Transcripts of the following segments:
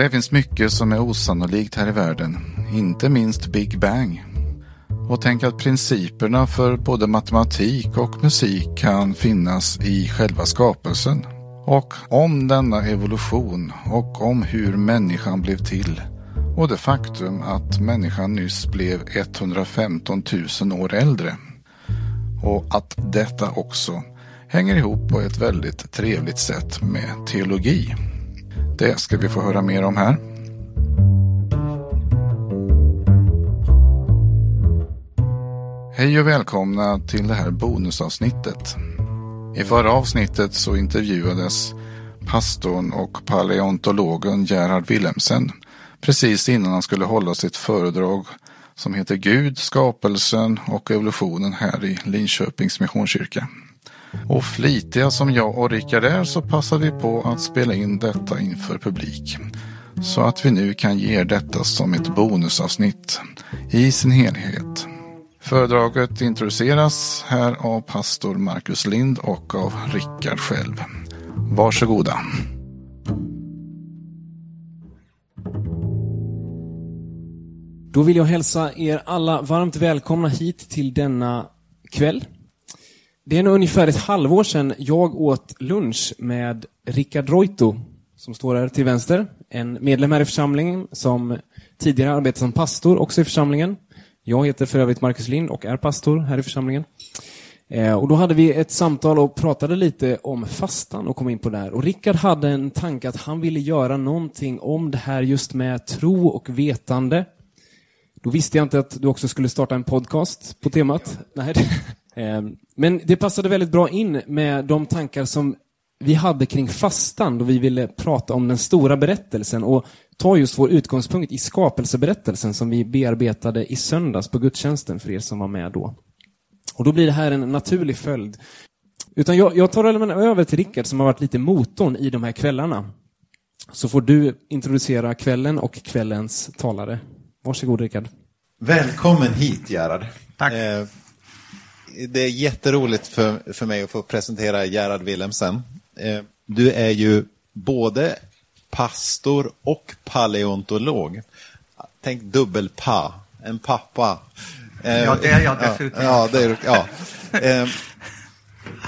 Det finns mycket som är osannolikt här i världen, inte minst Big Bang. Och tänk att principerna för både matematik och musik kan finnas i själva skapelsen. Och om denna evolution och om hur människan blev till och det faktum att människan nyss blev 115 000 år äldre. Och att detta också hänger ihop på ett väldigt trevligt sätt med teologi. Det ska vi få höra mer om här. Hej och välkomna till det här bonusavsnittet. I förra avsnittet så intervjuades pastorn och paleontologen Gerhard Wilhelmsen precis innan han skulle hålla sitt föredrag som heter Gud, skapelsen och evolutionen här i Linköpings Missionskyrka. Och flitiga som jag och Rickard är så passar vi på att spela in detta inför publik. Så att vi nu kan ge er detta som ett bonusavsnitt i sin helhet. Föredraget introduceras här av pastor Marcus Lind och av Rickard själv. Varsågoda. Då vill jag hälsa er alla varmt välkomna hit till denna kväll. Det är nog ungefär ett halvår sedan jag åt lunch med Rickard Reuto, som står här till vänster. En medlem här i församlingen som tidigare arbetat som pastor också i församlingen. Jag heter för övrigt Marcus Lind och är pastor här i församlingen. Eh, och då hade vi ett samtal och pratade lite om fastan och kom in på det här. Och Rickard hade en tanke att han ville göra någonting om det här just med tro och vetande. Då visste jag inte att du också skulle starta en podcast på temat. Nej. Ehm, men det passade väldigt bra in med de tankar som vi hade kring fastan då vi ville prata om den stora berättelsen och ta just vår utgångspunkt i skapelseberättelsen som vi bearbetade i söndags på gudstjänsten för er som var med då. Och då blir det här en naturlig följd. Utan jag, jag tar över till Rickard som har varit lite motorn i de här kvällarna. Så får du introducera kvällen och kvällens talare. Varsågod Rickard. Välkommen hit Gerhard. Tack. Eh, det är jätteroligt för, för mig att få presentera Gerhard Wilhelmsen. Eh, du är ju både pastor och paleontolog. Tänk dubbelpa, en pappa. Eh, ja, det är jag dessutom. Ja, det är, ja. Eh,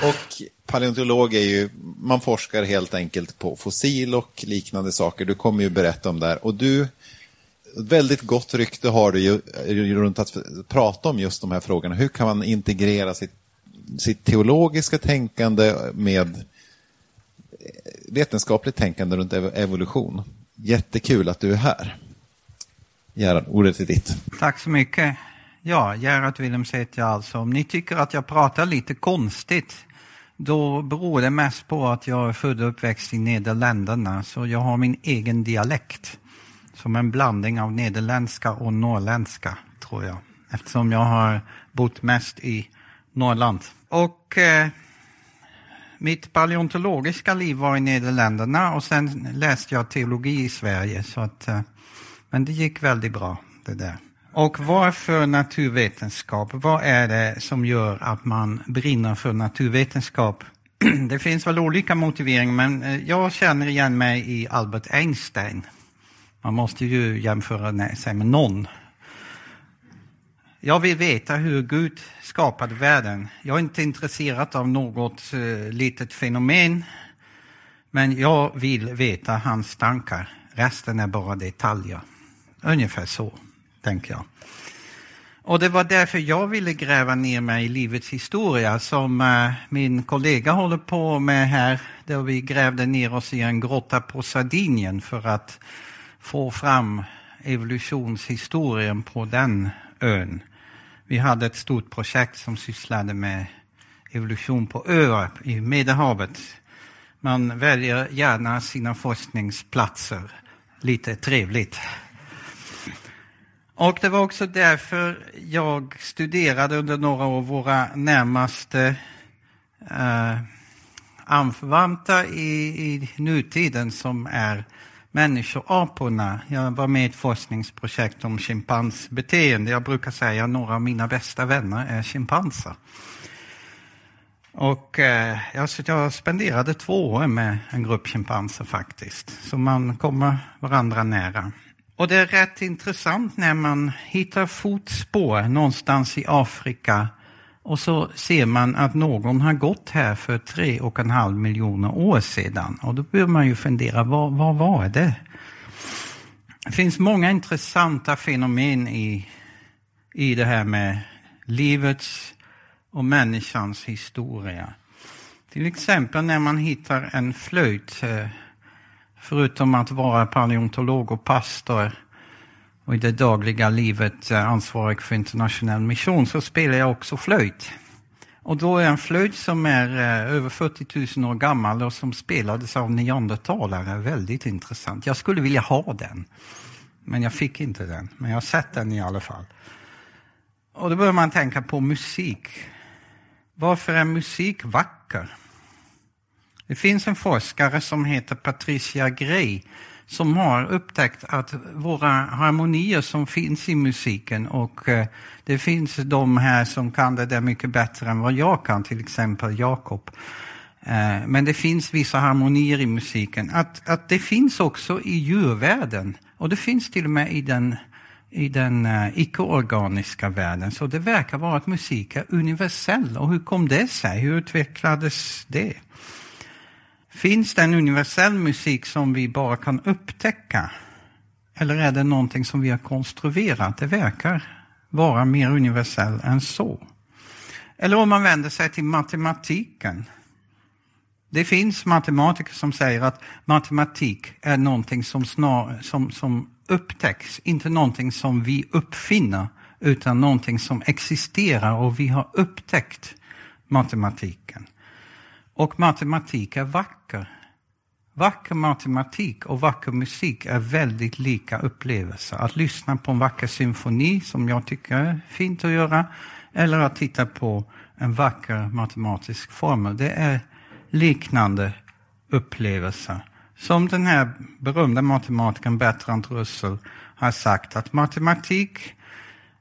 och paleontolog är ju, man forskar helt enkelt på fossil och liknande saker. Du kommer ju berätta om det här. Och du väldigt gott rykte har du ju runt att prata om just de här frågorna. Hur kan man integrera sitt, sitt teologiska tänkande med vetenskapligt tänkande runt evolution? Jättekul att du är här. Gerhard, ordet är ditt. Tack så mycket. Ja, Gerhard Wilhelms heter jag alltså. Om ni tycker att jag pratar lite konstigt, då beror det mest på att jag är född och uppväxt i Nederländerna, så jag har min egen dialekt som en blandning av nederländska och norrländska, tror jag. Eftersom jag har bott mest i Norrland. Och eh, mitt paleontologiska liv var i Nederländerna och sen läste jag teologi i Sverige. Så att, eh, men det gick väldigt bra, det där. Och varför naturvetenskap? Vad är det som gör att man brinner för naturvetenskap? Det finns väl olika motiveringar, men eh, jag känner igen mig i Albert Einstein. Man måste ju jämföra sig med någon. Jag vill veta hur Gud skapade världen. Jag är inte intresserad av något eh, litet fenomen. Men jag vill veta hans tankar. Resten är bara detaljer. Ungefär så, tänker jag. Och det var därför jag ville gräva ner mig i livets historia som eh, min kollega håller på med här. Där vi grävde ner oss i en grotta på Sardinien för att få fram evolutionshistorien på den ön. Vi hade ett stort projekt som sysslade med evolution på öar i Medelhavet. Man väljer gärna sina forskningsplatser. Lite trevligt. Och det var också därför jag studerade under några år våra närmaste eh, anförvanter i, i nutiden som är människoaporna. Jag var med i ett forskningsprojekt om schimpansbeteende. Jag brukar säga att några av mina bästa vänner är schimpanser. Och eh, jag spenderade två år med en grupp schimpanser faktiskt. Så man kommer varandra nära. Och det är rätt intressant när man hittar fotspår någonstans i Afrika och så ser man att någon har gått här för tre och en halv miljoner år sedan. Och då bör man ju fundera, vad, vad var det? Det finns många intressanta fenomen i, i det här med livets och människans historia. Till exempel när man hittar en flöjt, eh, förutom att vara paleontolog och pastor och i det dagliga livet eh, ansvarig för internationell mission, så spelar jag också flöjt. Och då är en flöjt som är eh, över 40 000 år gammal och som spelades av neandertalare väldigt intressant. Jag skulle vilja ha den, men jag fick inte den. Men jag har sett den i alla fall. Och då börjar man tänka på musik. Varför är musik vacker? Det finns en forskare som heter Patricia Gray som har upptäckt att våra harmonier som finns i musiken och eh, det finns de här som kan det där mycket bättre än vad jag kan, till exempel Jakob. Eh, men det finns vissa harmonier i musiken. Att, att det finns också i djurvärlden och det finns till och med i den i den eh, icke-organiska världen. Så det verkar vara att musik är universell. Och hur kom det sig? Hur utvecklades det? Finns det en universell musik som vi bara kan upptäcka? Eller är det någonting som vi har konstruerat? Det verkar vara mer universell än så. Eller om man vänder sig till matematiken. Det finns matematiker som säger att matematik är någonting som, snar, som, som upptäcks, inte någonting som vi uppfinner, utan någonting som existerar och vi har upptäckt matematiken. Och matematik är vacker. Vacker matematik och vacker musik är väldigt lika upplevelser. Att lyssna på en vacker symfoni, som jag tycker är fint att göra, eller att titta på en vacker matematisk formel. Det är liknande upplevelser. Som den här berömda matematikern Bertrand Russell har sagt att matematik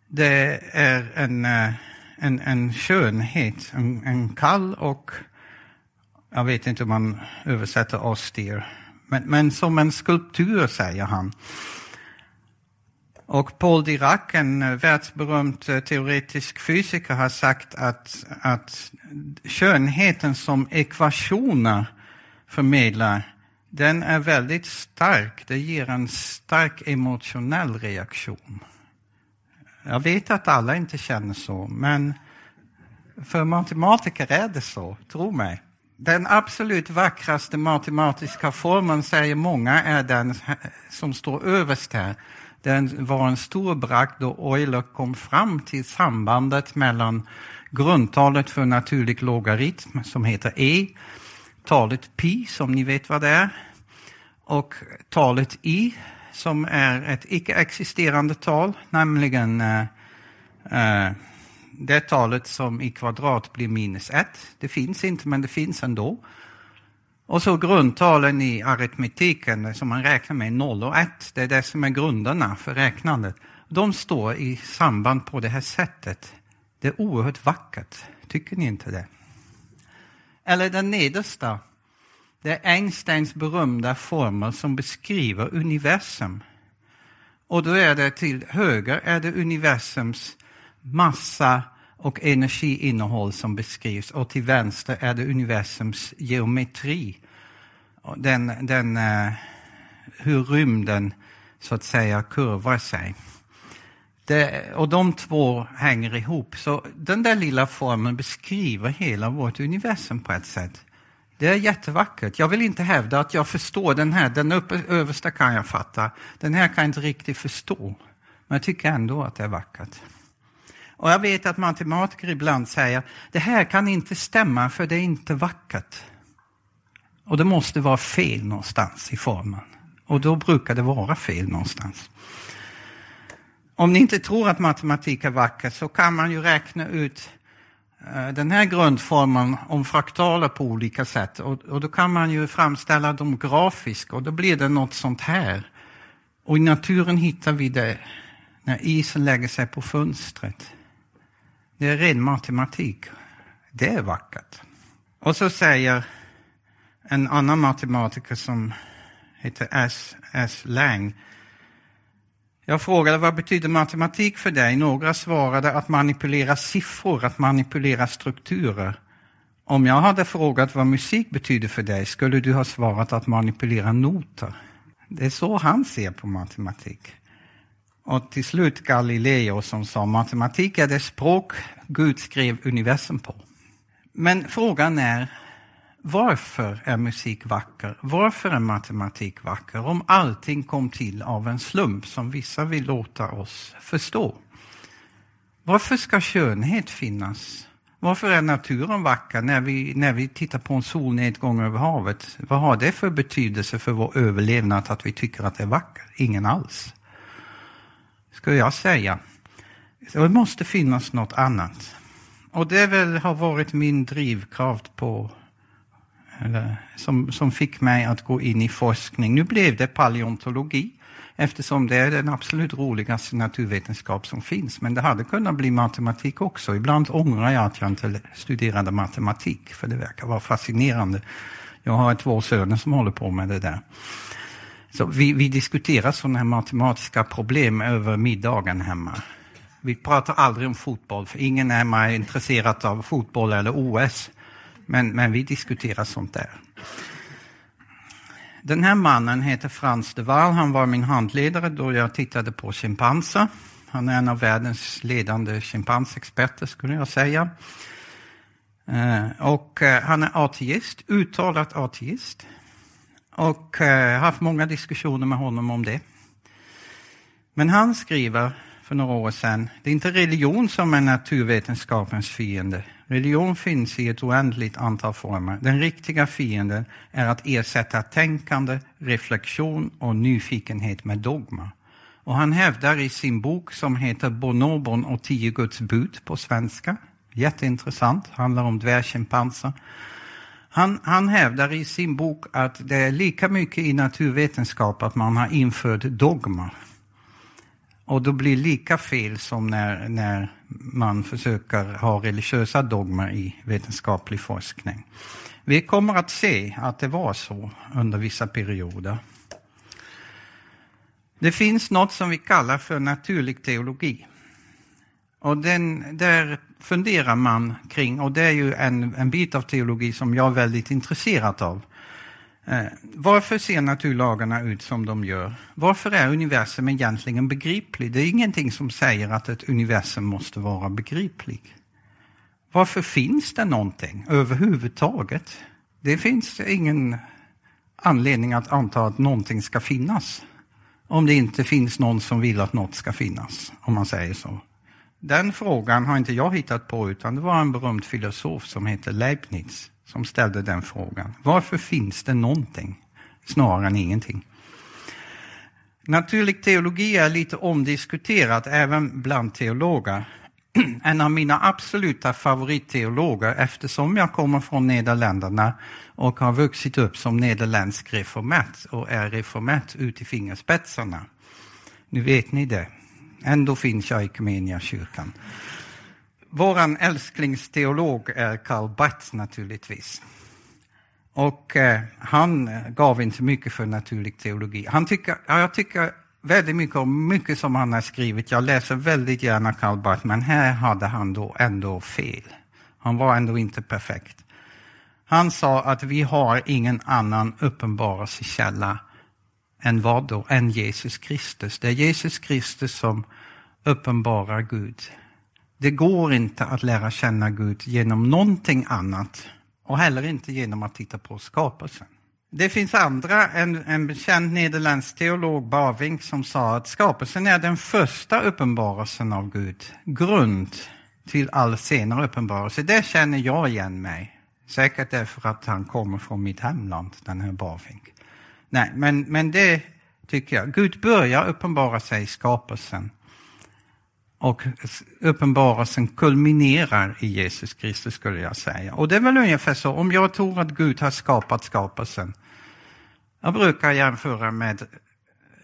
det är en, eh, en, en skönhet, en, en kall och jag vet inte om man översätter austere, men, men som en skulptur säger han. Och Paul Dirac, en världsberömd eh, teoretisk fysiker, har sagt att, att skönheten som ekvationer förmedlar, den är väldigt stark. Det ger en stark emotionell reaktion. Jag vet att alla inte känner så, men för matematiker är det så, tro mig. Den absolut vackraste matematiska formeln, säger många, är den som står överst här. Den var en stor bragd då Euler kom fram till sambandet mellan grundtalet för naturlig logaritm, som heter e, talet pi, som ni vet vad det är, och talet i, som är ett icke-existerande tal, nämligen eh, eh, det talet som i kvadrat blir minus 1. Det finns inte, men det finns ändå. Och så grundtalen i aritmetiken som man räknar med, 0 och 1. Det är det som är grunderna för räknandet. De står i samband på det här sättet. Det är oerhört vackert. Tycker ni inte det? Eller den nedersta. Det är Einsteins berömda formel som beskriver universum. Och då är det till höger är det universums massa och energiinnehåll som beskrivs och till vänster är det universums geometri. Den, den, eh, hur rymden så att säga kurvar sig. Det, och de två hänger ihop. Så den där lilla formen beskriver hela vårt universum på ett sätt. Det är jättevackert. Jag vill inte hävda att jag förstår den här. Den uppe, översta kan jag fatta. Den här kan jag inte riktigt förstå. Men jag tycker ändå att det är vackert. Och jag vet att matematiker ibland säger, det här kan inte stämma för det är inte vackert. Och det måste vara fel någonstans i formen. Och då brukar det vara fel någonstans. Om ni inte tror att matematik är vackert så kan man ju räkna ut eh, den här grundformen om fraktaler på olika sätt. Och, och då kan man ju framställa dem grafiskt och då blir det något sånt här. Och i naturen hittar vi det när isen lägger sig på fönstret. Det är ren matematik. Det är vackert. Och så säger en annan matematiker som heter S. S. Lang. Jag frågade vad betyder matematik för dig? Några svarade att manipulera siffror, att manipulera strukturer. Om jag hade frågat vad musik betyder för dig skulle du ha svarat att manipulera noter. Det är så han ser på matematik. Och till slut Galileo som sa matematik är det språk Gud skrev universum på. Men frågan är, varför är musik vacker? Varför är matematik vacker? Om allting kom till av en slump som vissa vill låta oss förstå. Varför ska skönhet finnas? Varför är naturen vacker när vi, när vi tittar på en solnedgång över havet? Vad har det för betydelse för vår överlevnad att vi tycker att det är vackert? Ingen alls. Skulle jag säga. Det måste finnas något annat. Och det väl har varit min drivkraft på eller, som, som fick mig att gå in i forskning. Nu blev det paleontologi eftersom det är den absolut roligaste naturvetenskap som finns. Men det hade kunnat bli matematik också. Ibland ångrar jag att jag inte studerade matematik, för det verkar vara fascinerande. Jag har två söner som håller på med det där. Så vi, vi diskuterar sådana här matematiska problem över middagen hemma. Vi pratar aldrig om fotboll, för ingen hemma är intresserad av fotboll eller OS. Men, men vi diskuterar sånt där. Den här mannen heter Frans de Waal. Han var min handledare då jag tittade på schimpanser. Han är en av världens ledande schimpansexperter skulle jag säga. Eh, och eh, han är ateist, uttalat ateist. Och jag har haft många diskussioner med honom om det. Men han skriver för några år sedan, det är inte religion som är naturvetenskapens fiende. Religion finns i ett oändligt antal former. Den riktiga fienden är att ersätta tänkande, reflektion och nyfikenhet med dogma. Och han hävdar i sin bok som heter Bonobon och tio Guds bud på svenska, jätteintressant, handlar om dvärgschimpanser. Han, han hävdar i sin bok att det är lika mycket i naturvetenskap att man har infört dogma. Och då blir lika fel som när, när man försöker ha religiösa dogmer i vetenskaplig forskning. Vi kommer att se att det var så under vissa perioder. Det finns något som vi kallar för naturlig teologi. Och den, där funderar man kring, och det är ju en, en bit av teologi som jag är väldigt intresserad av. Eh, varför ser naturlagarna ut som de gör? Varför är universum egentligen begriplig? Det är ingenting som säger att ett universum måste vara begripligt. Varför finns det någonting överhuvudtaget? Det finns ingen anledning att anta att någonting ska finnas. Om det inte finns någon som vill att något ska finnas, om man säger så. Den frågan har inte jag hittat på, utan det var en berömd filosof som heter Leibniz som ställde den frågan. Varför finns det någonting snarare än ingenting? Naturlig teologi är lite omdiskuterat även bland teologer. En av mina absoluta favoritteologer, eftersom jag kommer från Nederländerna och har vuxit upp som nederländsk reformett och är reformett ut i fingerspetsarna. Nu vet ni det. Ändå finns jag i kyrkan. Vår älsklingsteolog är Karl Barth naturligtvis. Och eh, han eh, gav inte mycket för naturlig teologi. Han tycker, ja, jag tycker väldigt mycket om mycket som han har skrivit. Jag läser väldigt gärna Karl Barth, men här hade han då ändå fel. Han var ändå inte perfekt. Han sa att vi har ingen annan uppenbarelsekälla än vad då? Än Jesus Kristus. Det är Jesus Kristus som uppenbarar Gud. Det går inte att lära känna Gud genom någonting annat och heller inte genom att titta på skapelsen. Det finns andra, en, en känd nederländsk teolog, Bavink, som sa att skapelsen är den första uppenbarelsen av Gud, grund till all senare uppenbarelse. Det känner jag igen mig. Säkert därför att han kommer från mitt hemland, den här Bavink. Nej, men, men det tycker jag. Gud börjar uppenbara sig i skapelsen. Och uppenbarelsen kulminerar i Jesus Kristus skulle jag säga. Och det är väl ungefär så, om jag tror att Gud har skapat skapelsen. Jag brukar jämföra med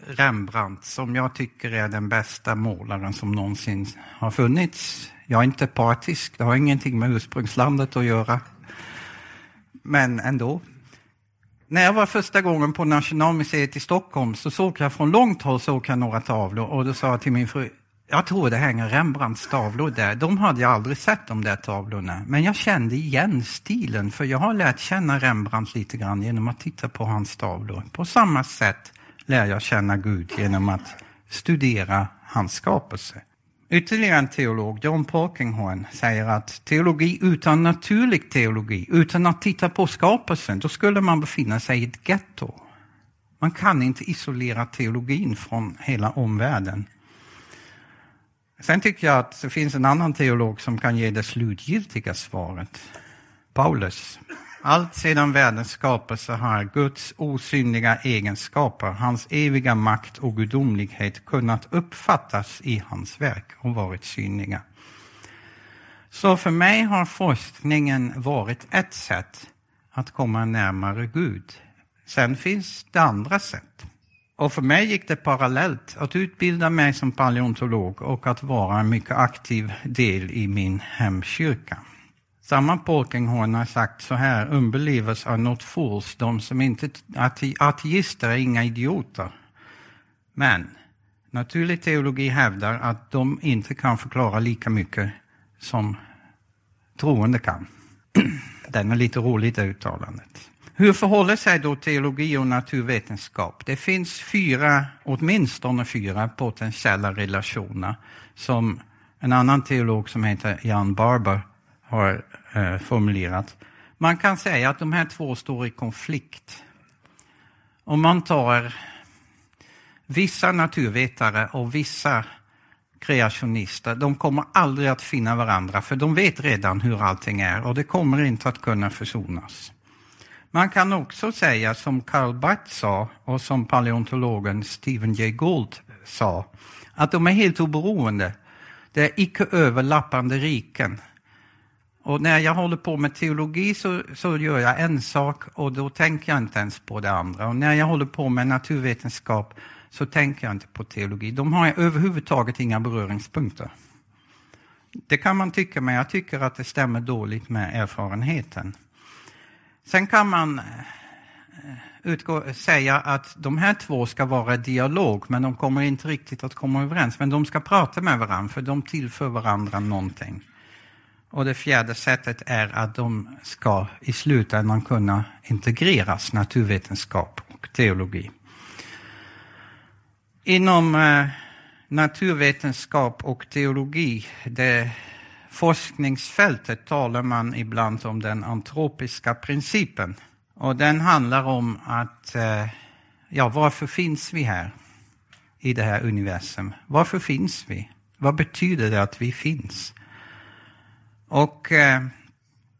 Rembrandt som jag tycker är den bästa målaren som någonsin har funnits. Jag är inte partisk, det har ingenting med ursprungslandet att göra. men ändå. När jag var första gången på Nationalmuseet i Stockholm så såg jag från långt håll såg jag några tavlor och då sa jag till min fru, jag tror det hänger Rembrandts tavlor där. De hade jag aldrig sett de där tavlorna. Men jag kände igen stilen för jag har lärt känna Rembrandt lite grann genom att titta på hans tavlor. På samma sätt lär jag känna Gud genom att studera hans skapelse. Ytterligare en teolog, John Polkinghorn, säger att teologi utan naturlig teologi, utan att titta på skapelsen, då skulle man befinna sig i ett getto. Man kan inte isolera teologin från hela omvärlden. Sen tycker jag att det finns en annan teolog som kan ge det slutgiltiga svaret. Paulus. Allt sedan världens skapelse har Guds osynliga egenskaper, hans eviga makt och gudomlighet kunnat uppfattas i hans verk och varit synliga. Så för mig har forskningen varit ett sätt att komma närmare Gud. Sen finns det andra sätt. Och för mig gick det parallellt att utbilda mig som paleontolog och att vara en mycket aktiv del i min hemkyrka. Samma Polkinghorn har sagt så här, unbelievers are not fools, de som inte, ateister är inga idioter. Men naturlig teologi hävdar att de inte kan förklara lika mycket som troende kan. Den är lite roligt det uttalandet. Hur förhåller sig då teologi och naturvetenskap? Det finns fyra, åtminstone fyra potentiella relationer som en annan teolog som heter Jan Barber har eh, formulerat. Man kan säga att de här två står i konflikt. Om man tar vissa naturvetare och vissa kreationister, de kommer aldrig att finna varandra för de vet redan hur allting är och det kommer inte att kunna försonas. Man kan också säga som Karl Barth sa och som paleontologen Stephen Jay Gould sa, att de är helt oberoende. Det är icke överlappande riken. Och när jag håller på med teologi så, så gör jag en sak och då tänker jag inte ens på det andra. Och när jag håller på med naturvetenskap så tänker jag inte på teologi. De har överhuvudtaget inga beröringspunkter. Det kan man tycka, men jag tycker att det stämmer dåligt med erfarenheten. Sen kan man eh, utgå, säga att de här två ska vara i dialog, men de kommer inte riktigt att komma överens. Men de ska prata med varandra, för de tillför varandra någonting. Och det fjärde sättet är att de ska i slutändan kunna integreras, naturvetenskap och teologi. Inom eh, naturvetenskap och teologi, det forskningsfältet talar man ibland om den antropiska principen. Och den handlar om att, eh, ja, varför finns vi här i det här universum? Varför finns vi? Vad betyder det att vi finns? Och eh,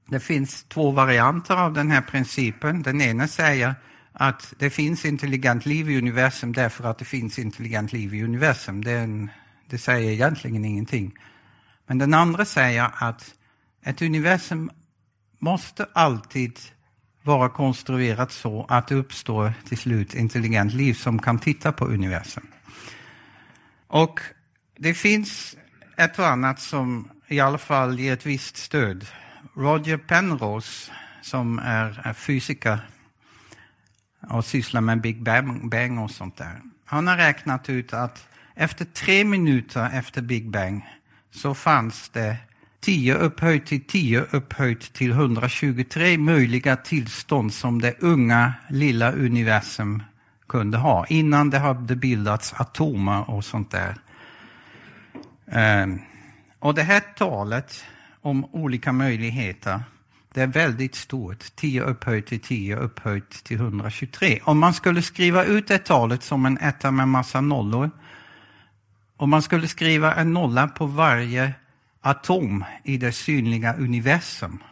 det finns två varianter av den här principen. Den ena säger att det finns intelligent liv i universum därför att det finns intelligent liv i universum. Det, en, det säger egentligen ingenting. Men den andra säger att ett universum måste alltid vara konstruerat så att det uppstår till slut intelligent liv som kan titta på universum. Och det finns ett och annat som i alla fall ge ett visst stöd. Roger Penrose, som är fysiker och sysslar med Big Bang och sånt där. Han har räknat ut att efter tre minuter efter Big Bang så fanns det 10 upphöjt till 10 upphöjt till 123 möjliga tillstånd som det unga lilla universum kunde ha innan det hade bildats atomer och sånt där. Ehm, och det här talet om olika möjligheter, det är väldigt stort. 10 upphöjt till 10 upphöjt till 123. Om man skulle skriva ut det talet som en etta med massa nollor om man skulle skriva en nolla på varje atom i det synliga universum,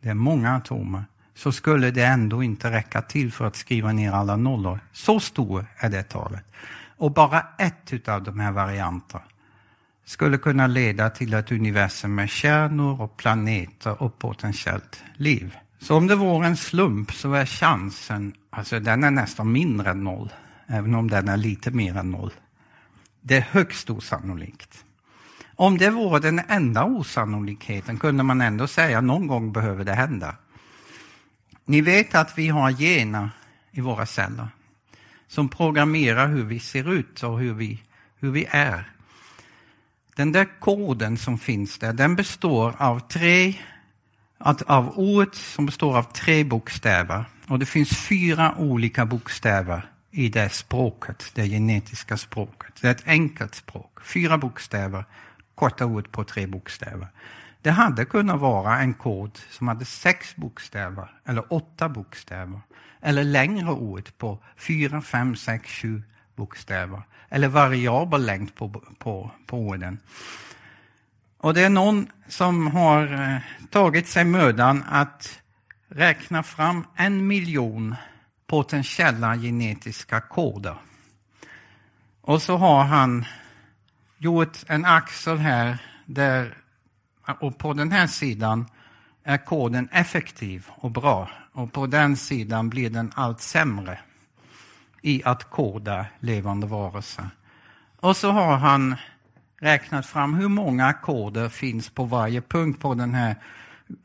det är många atomer, så skulle det ändå inte räcka till för att skriva ner alla nollor. Så stor är det talet. Och bara ett av de här varianterna skulle kunna leda till ett universum med kärnor och planeter och potentiellt liv. Så om det vore en slump så är chansen, alltså den är nästan mindre än noll, även om den är lite mer än noll. Det är högst osannolikt. Om det vore den enda osannolikheten kunde man ändå säga någon gång behöver det hända. Ni vet att vi har gener i våra celler som programmerar hur vi ser ut och hur vi, hur vi är. Den där koden som finns där, den består av tre av ordet som består av tre bokstäver. Och det finns fyra olika bokstäver i det språket, det genetiska språket. Det är ett enkelt språk. Fyra bokstäver, korta ord på tre bokstäver. Det hade kunnat vara en kod som hade sex bokstäver eller åtta bokstäver. Eller längre ord på fyra, fem, sex, sju bokstäver. Eller variabel längd på, på, på orden. Och det är någon som har eh, tagit sig mödan att räkna fram en miljon potentiella genetiska koder. Och så har han gjort en axel här där, och på den här sidan är koden effektiv och bra. Och på den sidan blir den allt sämre i att koda levande varelser. Och så har han räknat fram hur många koder finns på varje punkt på den här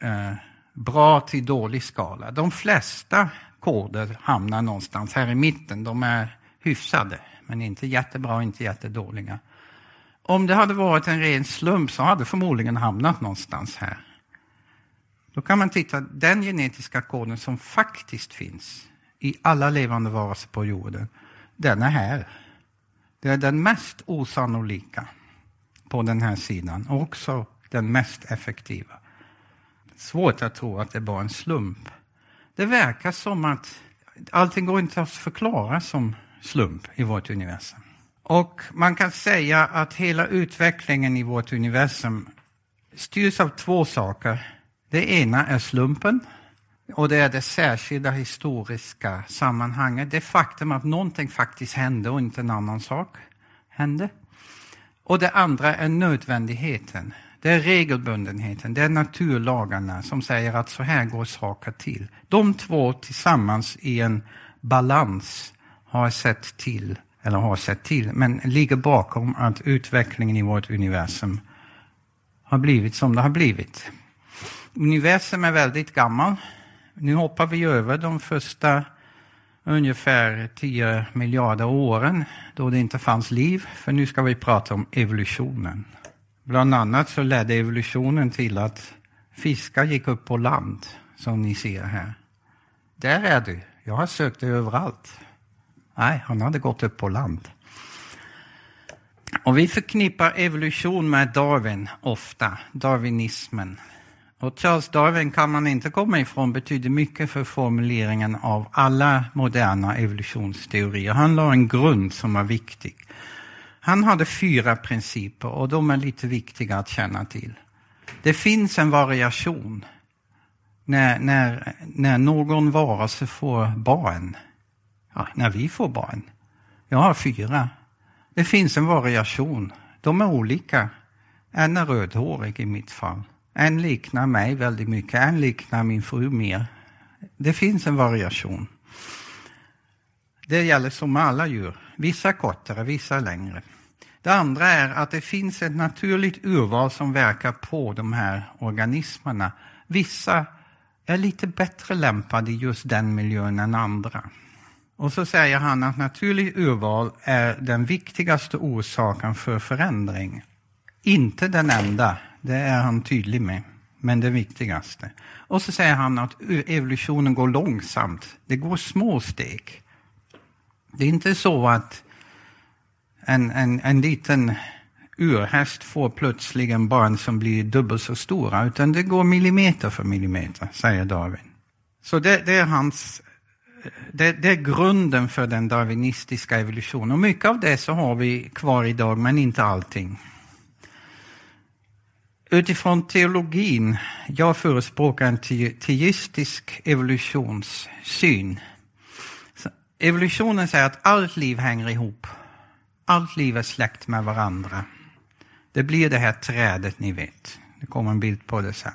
eh, bra till dålig skala. De flesta koder hamnar någonstans här i mitten. De är hyfsade, men inte jättebra och inte jättedåliga. Om det hade varit en ren slump så hade det förmodligen hamnat någonstans här. Då kan man titta, den genetiska koden som faktiskt finns i alla levande varelser på jorden, den är här. Det är den mest osannolika på den här sidan och också den mest effektiva. Svårt att tro att det är bara en slump. Det verkar som att allting går inte att förklara som slump i vårt universum. Och man kan säga att hela utvecklingen i vårt universum styrs av två saker. Det ena är slumpen och det är det särskilda historiska sammanhanget. Det faktum att någonting faktiskt hände och inte en annan sak hände. Och det andra är nödvändigheten. Det är regelbundenheten, det är naturlagarna som säger att så här går saker till. De två tillsammans i en balans har sett till, eller har sett till, men ligger bakom att utvecklingen i vårt universum har blivit som det har blivit. Universum är väldigt gammal. Nu hoppar vi över de första ungefär 10 miljarder åren då det inte fanns liv, för nu ska vi prata om evolutionen. Bland annat så ledde evolutionen till att fiskar gick upp på land, som ni ser här. Där är du. Jag har sökt dig överallt. Nej, han hade gått upp på land. Och vi förknippar evolution med Darwin ofta, darwinismen. Och Charles Darwin kan man inte komma ifrån betyder mycket för formuleringen av alla moderna evolutionsteorier. Han la en grund som var viktig. Han hade fyra principer och de är lite viktiga att känna till. Det finns en variation när, när, när någon varelse får barn. Ja, när vi får barn. Jag har fyra. Det finns en variation. De är olika. En är rödhårig i mitt fall. En liknar mig väldigt mycket, en liknar min fru mer. Det finns en variation. Det gäller som med alla djur. Vissa kortare, vissa längre. Det andra är att det finns ett naturligt urval som verkar på de här organismerna. Vissa är lite bättre lämpade i just den miljön än andra. Och så säger han att naturligt urval är den viktigaste orsaken för förändring. Inte den enda, det är han tydlig med, men det viktigaste. Och så säger han att evolutionen går långsamt. Det går små steg. Det är inte så att en, en, en liten urhäst får plötsligen barn som blir dubbelt så stora, utan det går millimeter för millimeter, säger Darwin. Så det, det är hans det, det, är grunden för den darwinistiska evolutionen. Och mycket av det så har vi kvar idag, men inte allting. Utifrån teologin, jag förespråkar en teistisk evolutionssyn. Evolutionen säger att allt liv hänger ihop. Allt liv är släkt med varandra. Det blir det här trädet ni vet. Det kommer en bild på det sen.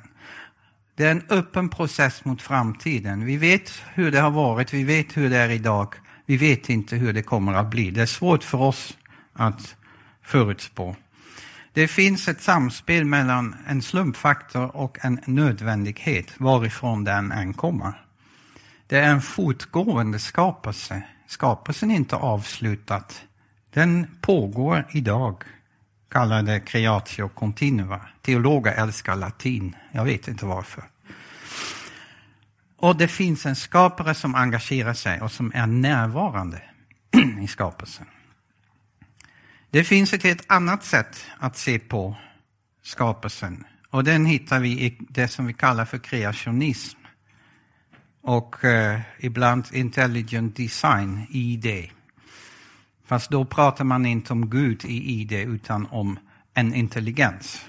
Det är en öppen process mot framtiden. Vi vet hur det har varit, vi vet hur det är idag. Vi vet inte hur det kommer att bli. Det är svårt för oss att förutspå. Det finns ett samspel mellan en slumpfaktor och en nödvändighet, varifrån den än kommer. Det är en fortgående skapelse. Skapelsen är inte avslutad. Den pågår idag. kallade det creatio continua. Teologer älskar latin. Jag vet inte varför. Och det finns en skapare som engagerar sig och som är närvarande i skapelsen. Det finns ett helt annat sätt att se på skapelsen och den hittar vi i det som vi kallar för kreationism och eh, ibland intelligent design, ID. Fast då pratar man inte om Gud i ID utan om en intelligens.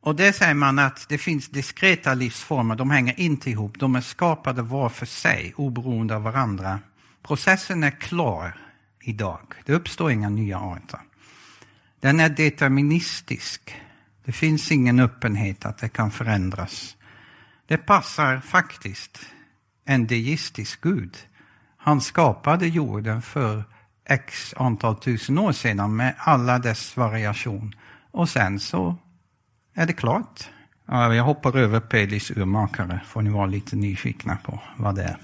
Och det säger man att det finns diskreta livsformer, de hänger inte ihop, de är skapade var för sig, oberoende av varandra. Processen är klar idag, det uppstår inga nya arter. Den är deterministisk, det finns ingen öppenhet att det kan förändras. Det passar faktiskt en deistisk gud. Han skapade jorden för x antal tusen år sedan med alla dess variation. Och sen så är det klart. Jag hoppar över Pelis urmakare, får ni vara lite nyfikna på vad det är.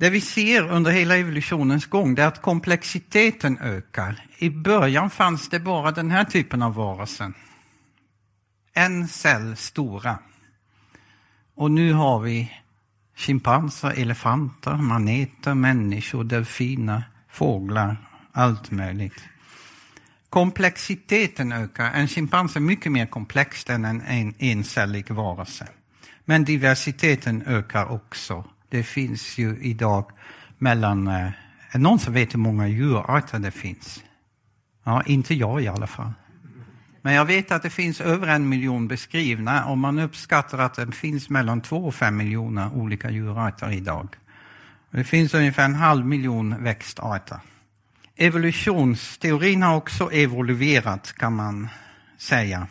Det vi ser under hela evolutionens gång är att komplexiteten ökar. I början fanns det bara den här typen av varelser. En cell stora. Och nu har vi schimpanser, elefanter, maneter, människor, delfiner, fåglar, allt möjligt. Komplexiteten ökar. En schimpans är mycket mer komplex än en encellig varelse. Men diversiteten ökar också. Det finns ju idag mellan... Eh, är är någon som vet hur många djurarter det finns? Ja, inte jag i alla fall. Men jag vet att det finns över en miljon beskrivna och man uppskattar att det finns mellan två och fem miljoner olika djurarter idag. Det finns ungefär en halv miljon växtarter. Evolutionsteorin har också evolverat kan man säga.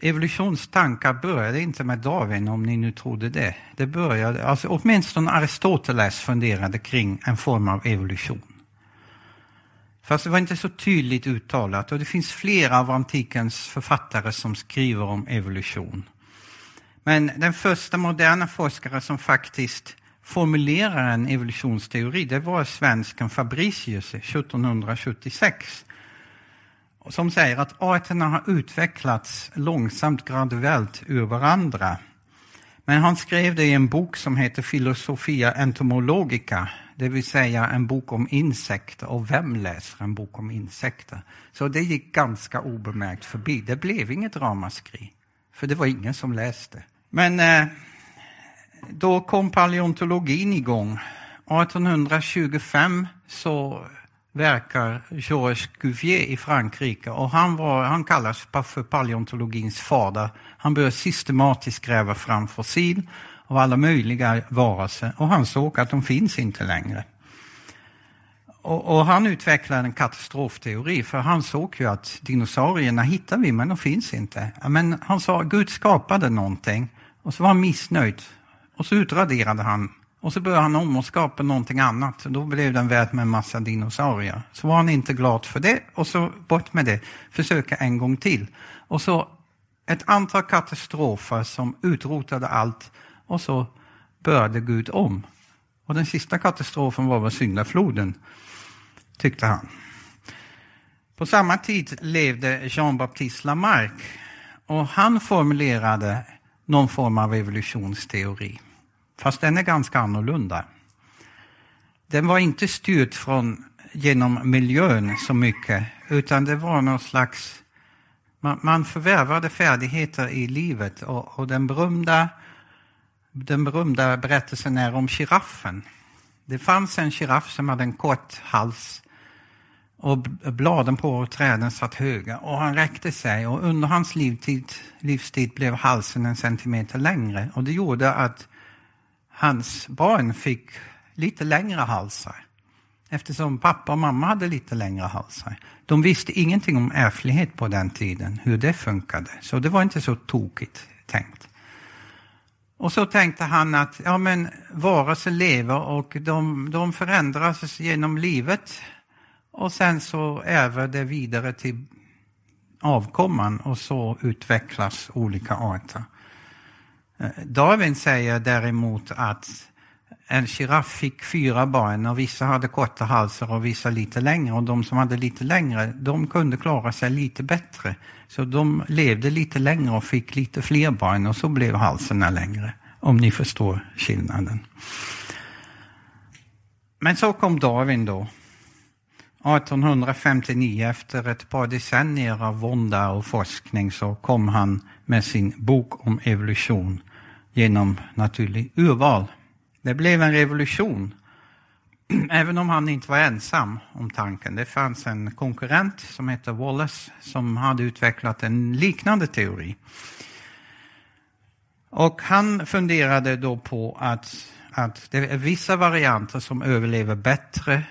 Evolutionstankar började inte med Darwin, om ni nu trodde det. Det började, alltså åtminstone Aristoteles funderade kring en form av evolution. Fast det var inte så tydligt uttalat och det finns flera av antikens författare som skriver om evolution. Men den första moderna forskare som faktiskt formulerar en evolutionsteori, det var svensken Fabricius 1776 som säger att arterna har utvecklats långsamt, graduellt ur varandra. Men han skrev det i en bok som heter Philosophia entomologica, det vill säga en bok om insekter. Och vem läser en bok om insekter? Så det gick ganska obemärkt förbi. Det blev inget ramaskri, för det var ingen som läste. Men eh, då kom paleontologin igång. 1825 så verkar Georges Cuvier i Frankrike och han, var, han kallas för paleontologins fader. Han började systematiskt gräva fram fossil av alla möjliga varelser och han såg att de finns inte längre. Och, och, han utvecklade en katastrofteori för han såg ju att dinosaurierna hittar vi men de finns inte. Men han sa Gud skapade någonting och så var han missnöjd och så utraderade han och så började han om och skapa någonting annat. Då blev den värd med en massa dinosaurier. Så var han inte glad för det och så bort med det. Försöka en gång till. Och så ett antal katastrofer som utrotade allt och så började Gud om. Och den sista katastrofen var väl syndafloden, tyckte han. På samma tid levde Jean-Baptiste Lamarck och han formulerade någon form av evolutionsteori. Fast den är ganska annorlunda. Den var inte styrd från, genom miljön så mycket, utan det var någon slags... Man, man förvärvade färdigheter i livet och, och den, berömda, den berömda berättelsen är om giraffen. Det fanns en giraff som hade en kort hals och bladen på träden satt höga och han räckte sig och under hans livstid, livstid blev halsen en centimeter längre och det gjorde att hans barn fick lite längre halsar. Eftersom pappa och mamma hade lite längre halsar. De visste ingenting om ärftlighet på den tiden, hur det funkade. Så det var inte så tokigt tänkt. Och så tänkte han att ja, men varelser lever och de, de förändras genom livet. Och sen så ärver det vidare till avkomman och så utvecklas olika arter. Eh, Darwin säger däremot att en giraff fick fyra barn och vissa hade korta halsar och vissa lite längre. Och de som hade lite längre, de kunde klara sig lite bättre. Så de levde lite längre och fick lite fler barn och så blev halsarna längre. Om ni förstår skillnaden. Men så kom Darwin då. 1859, efter ett par decennier av vånda och forskning, så kom han med sin bok om evolution genom naturlig urval. Det blev en revolution, även om han inte var ensam om tanken. Det fanns en konkurrent som hette Wallace som hade utvecklat en liknande teori. Och han funderade då på att, att det är vissa varianter som överlever bättre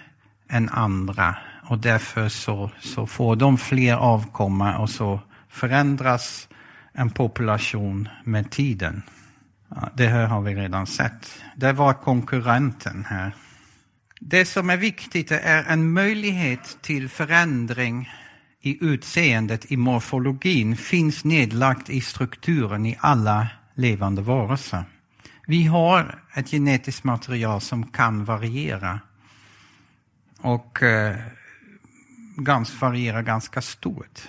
än andra och därför så, så får de fler avkomma och så förändras en population med tiden. Ja, det här har vi redan sett. Det var konkurrenten här. Det som är viktigt är en möjlighet till förändring i utseendet, i morfologin, finns nedlagt i strukturen i alla levande varelser. Vi har ett genetiskt material som kan variera. Och eh, ganska, ganska stort.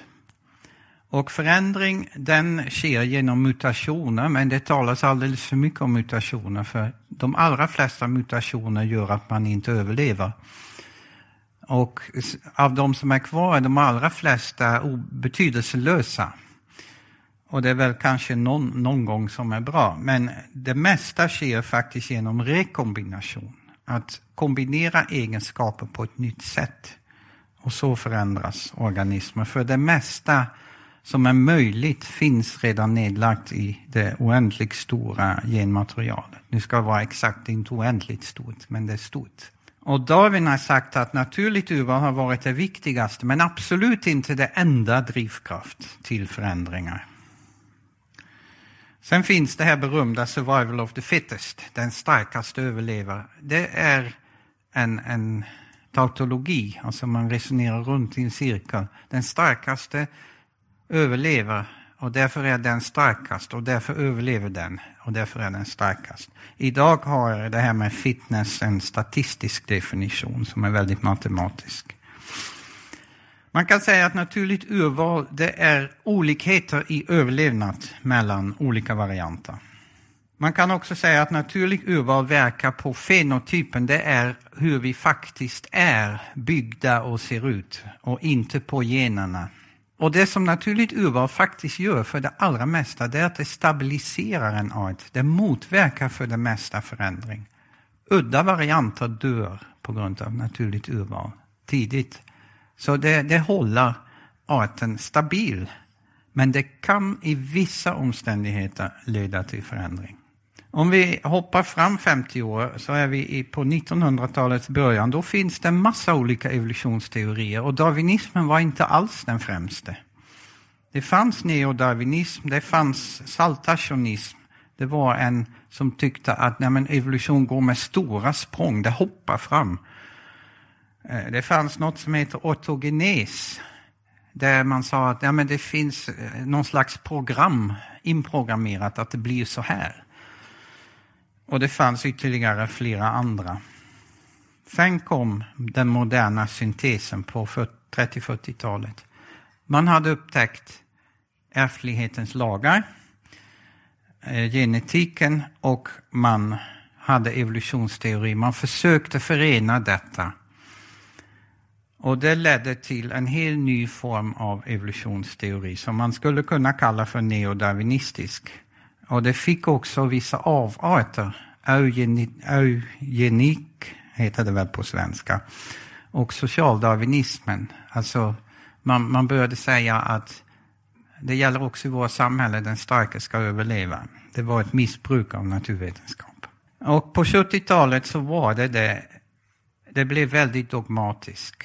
Och förändring den sker genom mutationer, men det talas alldeles för mycket om mutationer, för de allra flesta mutationer gör att man inte överlever. Och av de som är kvar är de allra flesta betydelselösa. Och det är väl kanske någon, någon gång som är bra, men det mesta sker faktiskt genom rekombination. Att kombinera egenskaper på ett nytt sätt. Och så förändras organismer. För det mesta som är möjligt finns redan nedlagt i det oändligt stora genmaterialet. Nu ska vara exakt inte oändligt stort, men det är stort. Och Darwin har sagt att naturligt urval har varit det viktigaste, men absolut inte det enda drivkraft till förändringar. Sen finns det här berömda survival of the fittest, den starkaste överlever. Det är en, en tautologi, alltså man resonerar runt i en cirkel. Den starkaste överlever och därför är den starkast och därför överlever den och därför är den starkast. Idag har det här med fitness en statistisk definition som är väldigt matematisk. Man kan säga att naturligt urval det är olikheter i överlevnad mellan olika varianter. Man kan också säga att naturligt urval verkar på fenotypen, det är hur vi faktiskt är byggda och ser ut och inte på generna. Och det som naturligt urval faktiskt gör för det allra mesta, det är att det stabiliserar en art. Det motverkar för det mesta förändring. Udda varianter dör på grund av naturligt urval tidigt. Så det, det håller arten stabil. Men det kan i vissa omständigheter leda till förändring. Om vi hoppar fram 50 år så är vi på 1900-talets början. Då finns det en massa olika evolutionsteorier och darwinismen var inte alls den främste. Det fanns neodarwinism, det fanns saltationism. Det var en som tyckte att nej, men evolution går med stora språng, det hoppar fram. Eh, det fanns något som heter ortogenes, där man sa att ja, men det finns eh, någon slags program inprogrammerat att det blir så här. Och det fanns ytterligare flera andra. Sen kom den moderna syntesen på 30-40-talet. Man hade upptäckt ärftlighetens lagar, eh, genetiken och man hade evolutionsteori. Man försökte förena detta. Och det ledde till en helt ny form av evolutionsteori som man skulle kunna kalla för neodarwinistisk. Och det fick också vissa avarter. Eugenik heter det väl på svenska. Och socialdarwinismen. Alltså man, man började säga att det gäller också i vårt samhälle, den starka ska överleva. Det var ett missbruk av naturvetenskap. Och på 70-talet så var det det. Det blev väldigt dogmatiskt.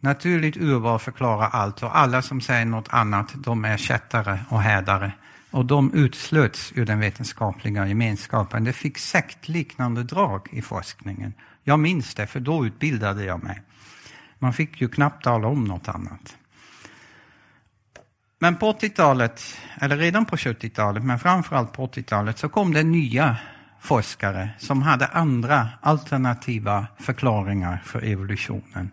Naturligt urval förklarar allt och alla som säger något annat, de är kättare och hädare. Och de utslöts ur den vetenskapliga gemenskapen. Det fick sektliknande drag i forskningen. Jag minns det, för då utbildade jag mig. Man fick ju knappt tala om något annat. Men på 80-talet, eller redan på 70-talet, men framförallt på 80-talet, så kom det nya forskare som hade andra alternativa förklaringar för evolutionen.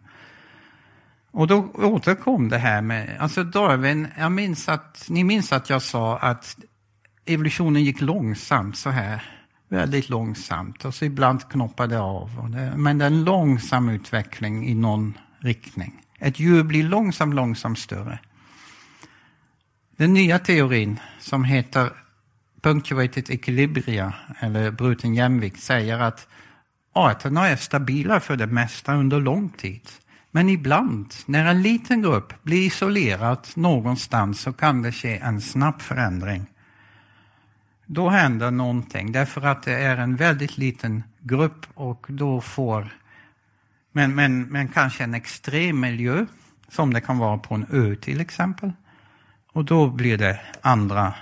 Och då återkom det här med, alltså Darwin, jag minns att, ni minns att jag sa att evolutionen gick långsamt så här, väldigt långsamt och så ibland knoppade det av. Det, men det är en långsam utveckling i någon riktning. Ett djur blir långsamt, långsamt större. Den nya teorin som heter punctuated equilibria, eller bruten jämvikt, säger att arterna är stabila för det mesta under lång tid. Men ibland, när en liten grupp blir isolerad någonstans, så kan det ske en snabb förändring. Då händer någonting, därför att det är en väldigt liten grupp och då får, men, men, men kanske en extrem miljö, som det kan vara på en ö till exempel. Och då blir det andra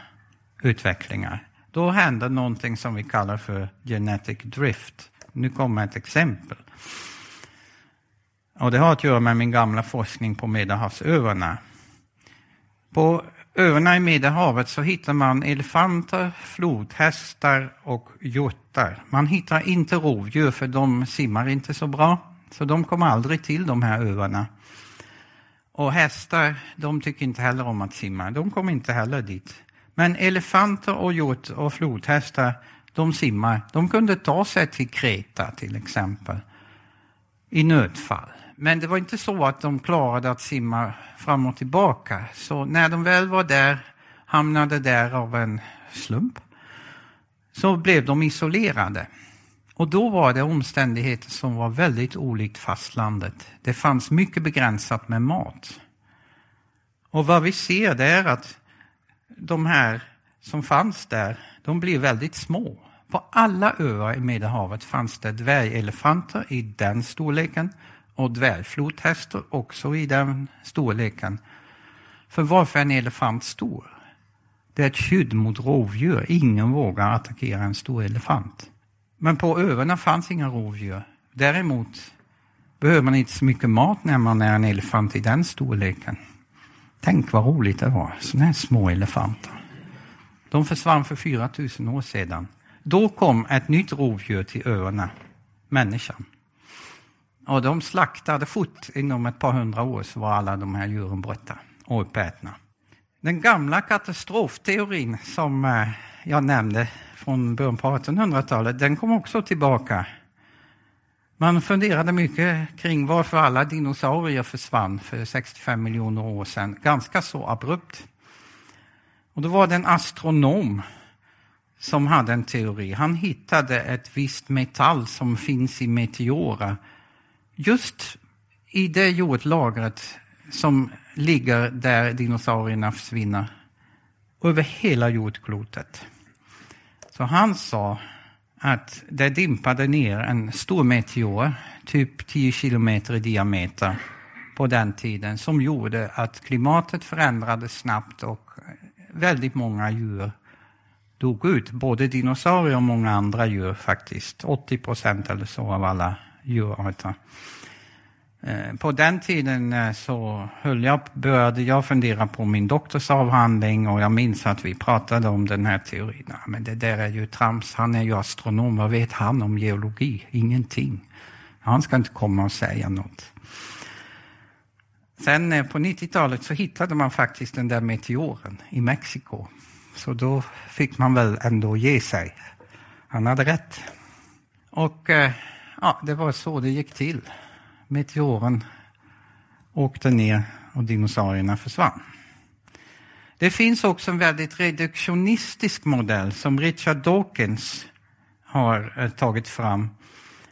utvecklingar. Då händer någonting som vi kallar för genetic drift. Nu kommer ett exempel. Och det har att göra med min gamla forskning på Medelhavsöarna. På öarna i Medelhavet så hittar man elefanter, flodhästar och hjortar. Man hittar inte rovdjur för de simmar inte så bra. Så de kommer aldrig till de här öarna. Och hästar, de tycker inte heller om att simma. De kommer inte heller dit. Men elefanter och hjort och flodhästar, de simmar. De kunde ta sig till Kreta till exempel. I nödfall. Men det var inte så att de klarade att simma fram och tillbaka. Så när de väl var där, hamnade där av en slump, så blev de isolerade. Och då var det omständigheter som var väldigt olikt fastlandet. Det fanns mycket begränsat med mat. Och vad vi ser det är att de här som fanns där, de blev väldigt små. På alla öar i Medelhavet fanns det dvärgelefanter i den storleken och dvärgflodhästar också i den storleken. För varför är en elefant stor? Det är ett skydd mot rovdjur. Ingen vågar attackera en stor elefant. Men på öarna fanns inga rovdjur. Däremot behöver man inte så mycket mat när man är en elefant i den storleken. Tänk vad roligt det var, sådana här små elefanter. De försvann för 4000 år sedan. Då kom ett nytt rovdjur till öarna, människan. Och de slaktade fort, inom ett par hundra år så var alla de här djuren borta och uppätna. Den gamla katastrofteorin som eh, jag nämnde från början på 1800-talet, den kom också tillbaka. Man funderade mycket kring varför alla dinosaurier försvann för 65 miljoner år sedan, ganska så abrupt. Och då var det en astronom som hade en teori. Han hittade ett visst metall som finns i meteorer just i det jordlagret som ligger där dinosaurierna försvinner över hela jordklotet. Så han sa att det dimpade ner en stor meteor, typ 10 kilometer i diameter på den tiden, som gjorde att klimatet förändrades snabbt och väldigt många djur dog ut. Både dinosaurier och många andra djur faktiskt. 80 procent eller så av alla djurarter. Eh, på den tiden eh, så höll jag, började jag fundera på min doktorsavhandling och jag minns att vi pratade om den här teorin. Men det där är ju trams, han är ju astronom, vad vet han om geologi? Ingenting. Han ska inte komma och säga något. Sen eh, på 90-talet så hittade man faktiskt den där meteoren i Mexiko. Så då fick man väl ändå ge sig. Han hade rätt. Och ja, det var så det gick till meteoren åkte ner och dinosaurierna försvann. Det finns också en väldigt reduktionistisk modell som Richard Dawkins har eh, tagit fram.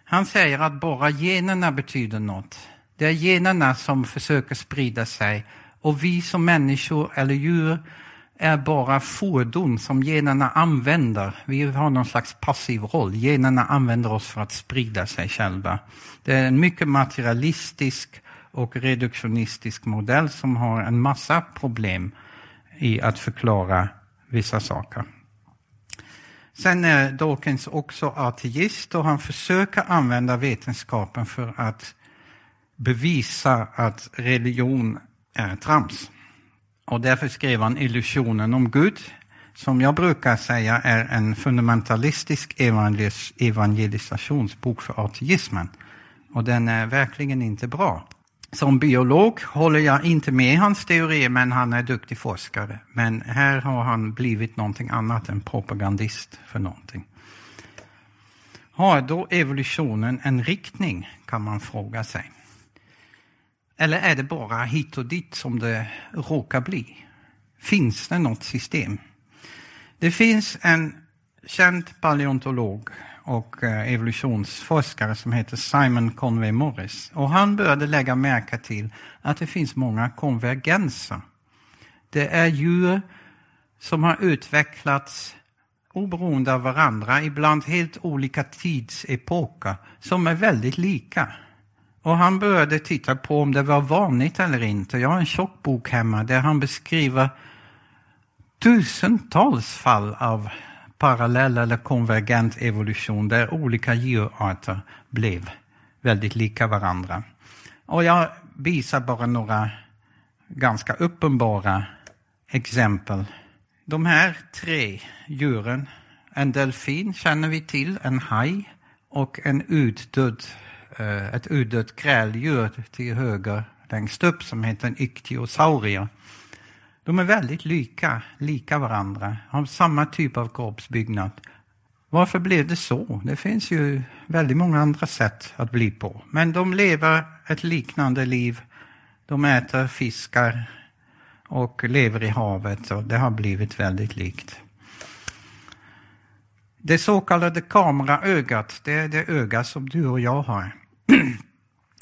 Han säger att bara generna betyder något. Det är generna som försöker sprida sig och vi som människor eller djur är bara fordon som generna använder. Vi har någon slags passiv roll. Generna använder oss för att sprida sig själva. Det är en mycket materialistisk och reduktionistisk modell som har en massa problem i att förklara vissa saker. Sen är Dawkins också ateist och han försöker använda vetenskapen för att bevisa att religion är trams. Och därför skrev han Illusionen om Gud, som jag brukar säga är en fundamentalistisk evangelis evangelisationsbok för ateismen. Och den är verkligen inte bra. Som biolog håller jag inte med hans teorier, men han är duktig forskare. Men här har han blivit någonting annat än propagandist för någonting. Har då evolutionen en riktning, kan man fråga sig. Eller är det bara hit och dit som det råkar bli? Finns det något system? Det finns en känd paleontolog och eh, evolutionsforskare som heter Simon Conway Morris. Och han började lägga märke till att det finns många konvergenser. Det är djur som har utvecklats oberoende av varandra, ibland helt olika tidsepoker, som är väldigt lika. Och han började titta på om det var vanligt eller inte. Jag har en tjock bok hemma där han beskriver tusentals fall av parallell eller konvergent evolution där olika djurarter blev väldigt lika varandra. Och jag visar bara några ganska uppenbara exempel. De här tre djuren, en delfin känner vi till, en haj och en utdöd, Eh, ett utdött kräldjur till höger längst upp som heter en ichthyosaurier. De är väldigt lika, lika varandra, har samma typ av kroppsbyggnad. Varför blev det så? Det finns ju väldigt många andra sätt att bli på. Men de lever ett liknande liv. De äter fiskar och lever i havet och det har blivit väldigt likt. Det så kallade kameraögat, det är det öga som du och jag har.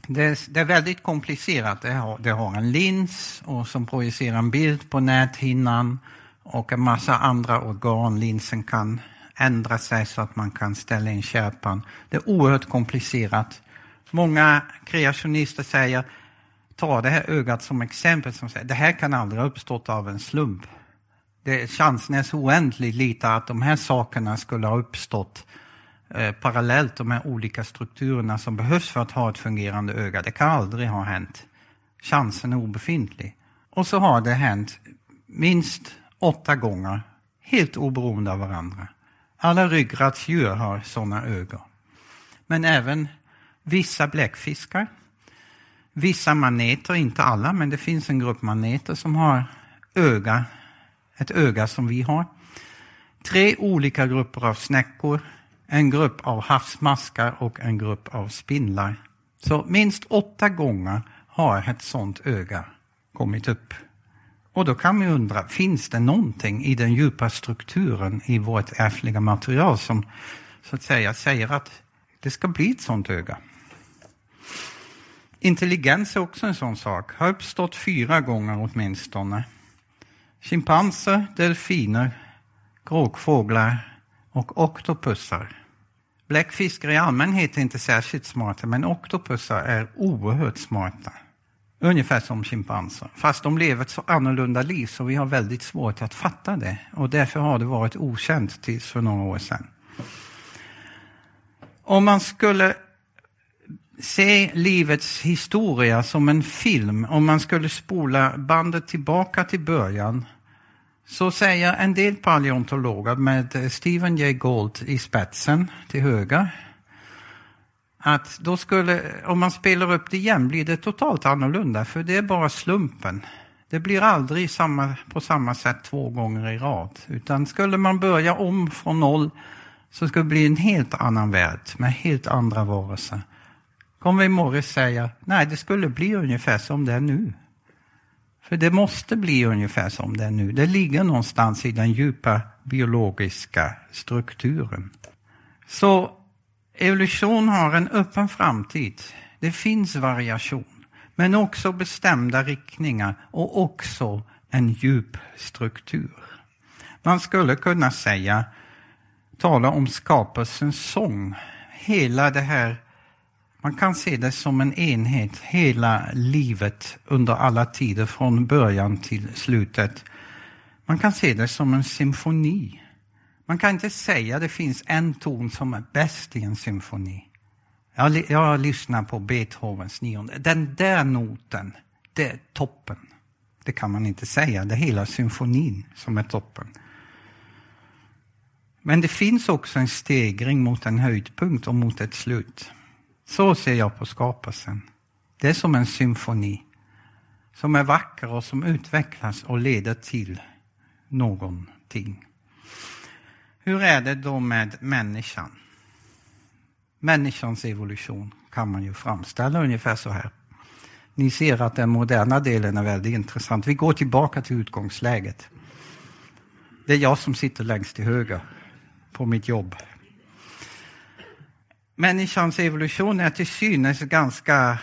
Det är, det är, väldigt komplicerat. Det har, det har, en lins och som projicerar en bild på näthinnan och en massa andra organ. Linsen kan ändra sig så att man kan ställa in kärpan. Det är oerhört komplicerat. Många kreationister säger, ta det här ögat som exempel, som säger det här kan aldrig ha uppstått av en slump. Det, chansen är så oändligt liten att de här sakerna skulle ha uppstått Eh, parallellt de här olika strukturerna som behövs för att ha ett fungerande öga. Det kan aldrig ha hänt. Chansen är obefintlig. Och så har det hänt minst åtta gånger, helt oberoende av varandra. Alla ryggradsdjur har sådana ögon. Men även vissa bläckfiskar, vissa maneter, inte alla, men det finns en grupp maneter som har öga, ett öga som vi har. Tre olika grupper av snäckor, en grupp av havsmaskar och en grupp av spindlar. Så minst åtta gånger har ett sådant öga kommit upp. Och då kan man undra, finns det någonting i den djupa strukturen i vårt ärftliga material som så att säga säger att det ska bli ett sådant öga? Intelligens är också en sån sak, har uppstått fyra gånger åtminstone. Schimpanser, delfiner, gråkfåglar och oktopussar. Bläckfiskar i allmänhet är inte särskilt smarta, men oktopusar är oerhört smarta. Ungefär som schimpanser, fast de lever ett så annorlunda liv så vi har väldigt svårt att fatta det. Och därför har det varit okänt tills för några år sedan. Om man skulle se livets historia som en film, om man skulle spola bandet tillbaka till början så säger en del paleontologer med Stephen Jay Gould i spetsen till höger att då skulle, om man spelar upp det igen blir det totalt annorlunda för det är bara slumpen. Det blir aldrig samma, på samma sätt två gånger i rad. Utan skulle man börja om från noll så skulle det bli en helt annan värld med helt andra varelser. Kommer Morris säga, nej det skulle bli ungefär som det är nu. För det måste bli ungefär som det är nu. Det ligger någonstans i den djupa biologiska strukturen. Så evolution har en öppen framtid. Det finns variation, men också bestämda riktningar och också en djup struktur. Man skulle kunna säga, tala om skapelsens sång. Hela det här man kan se det som en enhet, hela livet under alla tider, från början till slutet. Man kan se det som en symfoni. Man kan inte säga att det finns en ton som är bäst i en symfoni. Jag, jag lyssnar på Beethovens nionde. Den där noten, det är toppen. Det kan man inte säga. Det är hela symfonin som är toppen. Men det finns också en stegring mot en höjdpunkt och mot ett slut. Så ser jag på skapelsen. Det är som en symfoni som är vacker och som utvecklas och leder till någonting. Hur är det då med människan? Människans evolution kan man ju framställa ungefär så här. Ni ser att den moderna delen är väldigt intressant. Vi går tillbaka till utgångsläget. Det är jag som sitter längst till höger på mitt jobb. Människans evolution är till synes ganska...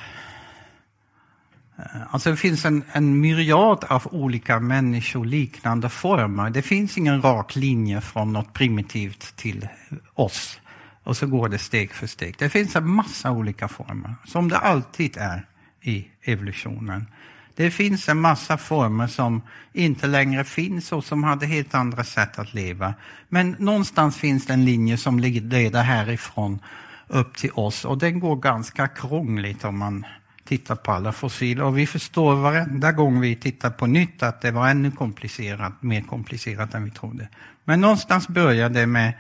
Eh, alltså det finns en, en myriad av olika människoliknande former. Det finns ingen rak linje från något primitivt till oss. Och så går det steg för steg. Det finns en massa olika former, som det alltid är i evolutionen. Det finns en massa former som inte längre finns och som hade helt andra sätt att leva. Men någonstans finns det en linje som leder härifrån upp till oss och den går ganska krångligt om man tittar på alla fossiler. Och vi förstår varenda gång vi tittar på nytt att det var ännu komplicerat, mer komplicerat än vi trodde. Men någonstans började det med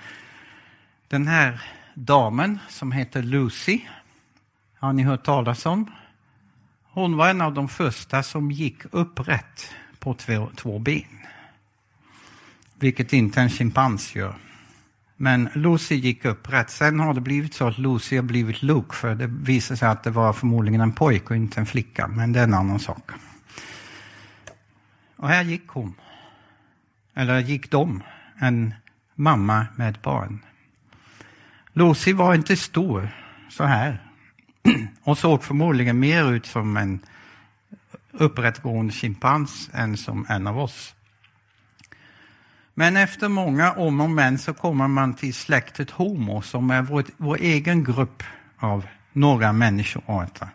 den här damen som heter Lucy. Har ni hört talas om? Hon var en av de första som gick upprätt på två, två ben. Vilket inte en schimpans gör. Men Lucy gick upprätt. Sen har det blivit så att Lucy har blivit Luke för det visade sig att det var förmodligen en pojke och inte en flicka. Men det är en annan sak. Och här gick hon. Eller gick de. En mamma med barn. Lucy var inte stor så här och såg förmodligen mer ut som en upprättgående schimpans än som en av oss. Men efter många om och men så kommer man till släktet Homo som är vår, vår egen grupp av några människoarter.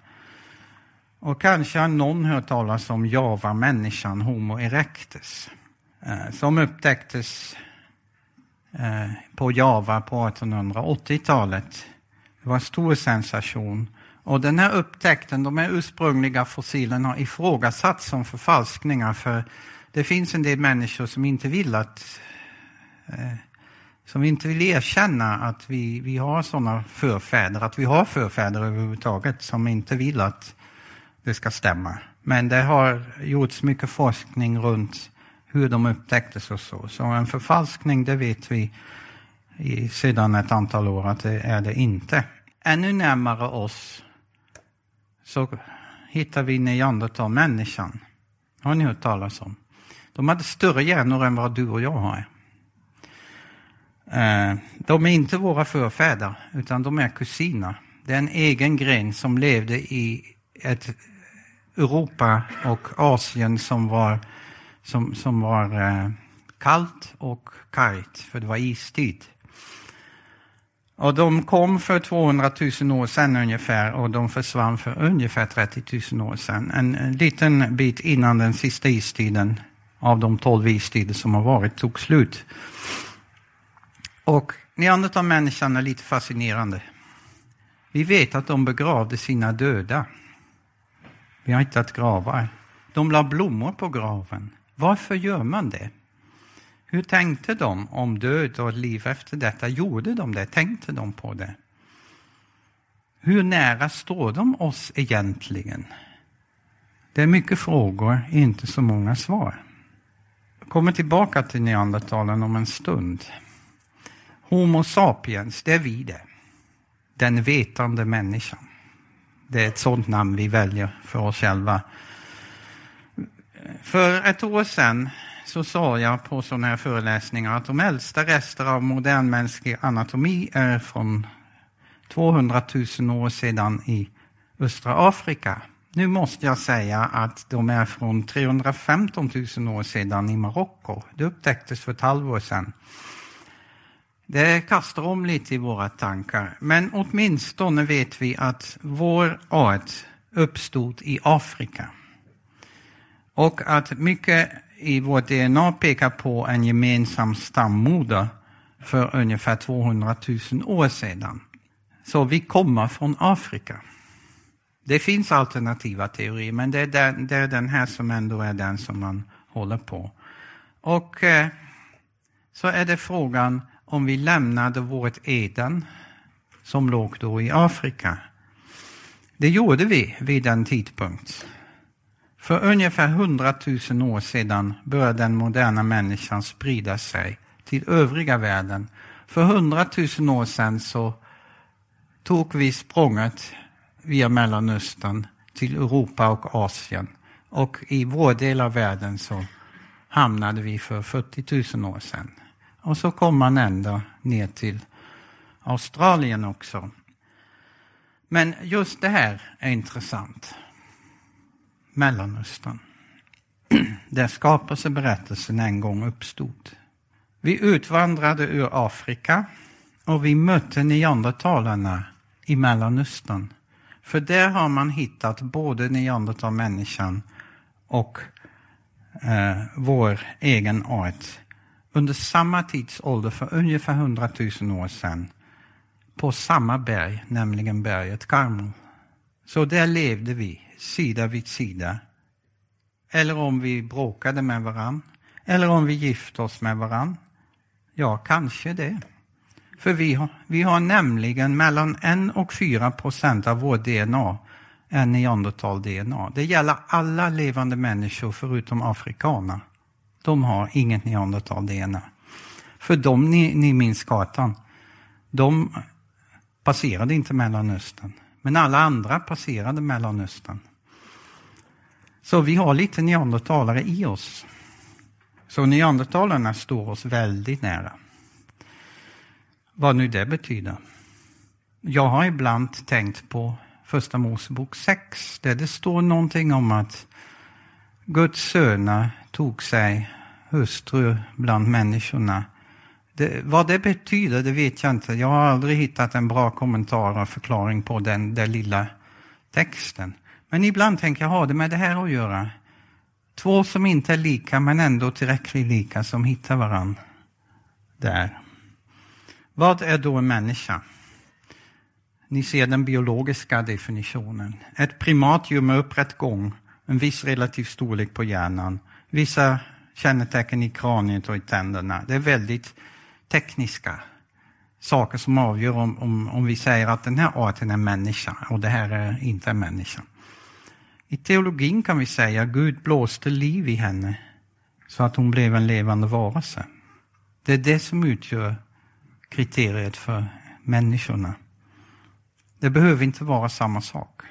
Och kanske har någon hört talas om Java-människan Homo erectus eh, som upptäcktes eh, på Java på 1880-talet. Det var en stor sensation. Och den här upptäckten, de här ursprungliga fossilerna har ifrågasatts som förfalskningar för det finns en del människor som inte vill att eh, som inte vill erkänna att vi, vi har sådana förfäder, att vi har förfäder överhuvudtaget som inte vill att det ska stämma. Men det har gjorts mycket forskning runt hur de upptäcktes och så. Så en förfalskning, det vet vi i, sedan ett antal år att det är det inte. Ännu närmare oss så hittar vi neandertalmänniskan. Har ni hört talas om? De hade större hjärnor än vad du och jag har. Eh, de är inte våra förfäder, utan de är kusiner. Det är en egen gren som levde i ett Europa och Asien som var, som, som var eh, kallt och kargt, för det var istid. Och de kom för 200 000 år sedan ungefär och de försvann för ungefär 30 000 år sedan. En, en liten bit innan den sista istiden av de tolv istider som har varit tog slut. Och neandertalmänniskan är lite fascinerande. Vi vet att de begravde sina döda. Vi har hittat gravar. De la blommor på graven. Varför gör man det? Hur tänkte de om död och liv efter detta? Gjorde de det? Tänkte de på det? Hur nära står de oss egentligen? Det är mycket frågor, inte så många svar. Kommer tillbaka till neandertalen om en stund. Homo sapiens, det är vi det. Den vetande människan. Det är ett sådant namn vi väljer för oss själva. För ett år sedan så sa jag på sådana här föreläsningar att de äldsta rester av modern mänsklig anatomi är från 200 000 år sedan i östra Afrika. Nu måste jag säga att de är från 315 000 år sedan i Marocko. Det upptäcktes för ett halvår sedan. Det kastar om lite i våra tankar, men åtminstone vet vi att vår art uppstod i Afrika. Och att mycket i vårt DNA pekar på en gemensam stammoder för ungefär 200 000 år sedan. Så vi kommer från Afrika. Det finns alternativa teorier, men det är, den, det är den här som ändå är den som man håller på. Och eh, så är det frågan om vi lämnade vårt Eden som låg då i Afrika. Det gjorde vi vid den tidpunkt. För ungefär 100 000 år sedan började den moderna människan sprida sig till övriga världen. För 100 000 år sedan så tog vi språnget via Mellanöstern till Europa och Asien. Och i vår del av världen så hamnade vi för 40 000 år sedan. Och så kom man ända ner till Australien också. Men just det här är intressant. Mellanöstern. Där skapelseberättelsen en gång uppstod. Vi utvandrade ur Afrika och vi mötte neandertalarna i Mellanöstern. För där har man hittat både neandertalmänniskan och eh, vår egen art under samma tidsålder för ungefär 100 000 år sedan på samma berg, nämligen berget Karmel. Så där levde vi, sida vid sida. Eller om vi bråkade med varann, eller om vi gifte oss med varann. Ja, kanske det. För vi har, vi har nämligen mellan 1 och 4 procent av vår DNA är neandertal-DNA. Det gäller alla levande människor förutom afrikaner. De har inget neandertal-DNA. För de, ni, ni minns kartan, de passerade inte Mellanöstern. Men alla andra passerade Mellanöstern. Så vi har lite neandertalare i oss. Så neandertalarna står oss väldigt nära. Vad nu det betyder. Jag har ibland tänkt på Första Mosebok 6 där det står någonting om att Guds söner tog sig hustru bland människorna. Det, vad det betyder det vet jag inte. Jag har aldrig hittat en bra kommentar och förklaring på den där lilla texten. Men ibland tänker jag, har det med det här att göra? Två som inte är lika men ändå tillräckligt lika som hittar varann där. Vad är då en människa? Ni ser den biologiska definitionen. Ett primatdjur med upprätt gång, en viss relativ storlek på hjärnan, vissa kännetecken i kraniet och i tänderna. Det är väldigt tekniska saker som avgör om, om, om vi säger att den här arten är människa och det här är inte en människa. I teologin kan vi säga att Gud blåste liv i henne så att hon blev en levande varelse. Det är det som utgör kriteriet för människorna. Det behöver inte vara samma sak.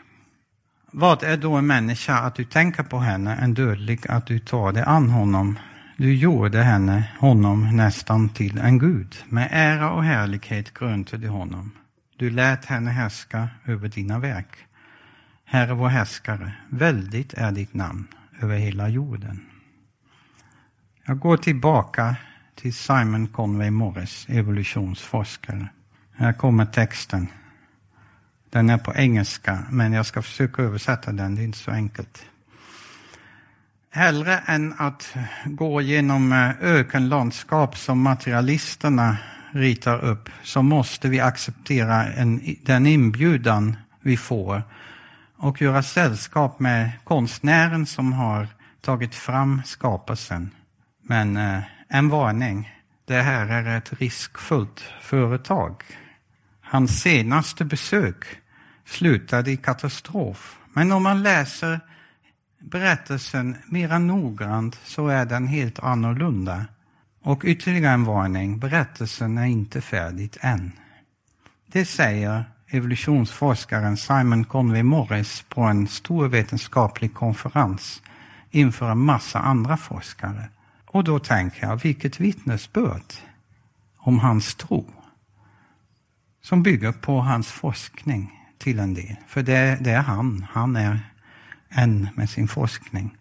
Vad är då en människa att du tänker på henne, en dödlig att du tar dig an honom? Du gjorde henne, honom, nästan till en gud. Med ära och härlighet grönte du honom. Du lät henne härska över dina verk. Herre vår härskare, väldigt är ditt namn över hela jorden. Jag går tillbaka till Simon Conway Morris, evolutionsforskare. Här kommer texten. Den är på engelska, men jag ska försöka översätta den. Det är inte så enkelt. Hellre än att gå genom eh, ökenlandskap som materialisterna ritar upp så måste vi acceptera en, den inbjudan vi får och göra sällskap med konstnären som har tagit fram skapelsen. Men eh, en varning. Det här är ett riskfullt företag. Hans senaste besök slutade i katastrof. Men om man läser berättelsen mera noggrant så är den helt annorlunda. Och ytterligare en varning, berättelsen är inte färdig än. Det säger evolutionsforskaren Simon Conway Morris på en stor vetenskaplig konferens inför en massa andra forskare. Och då tänker jag, vilket vittnesbörd om hans tro som bygger på hans forskning till en del. För det, det är han, han är en med sin forskning.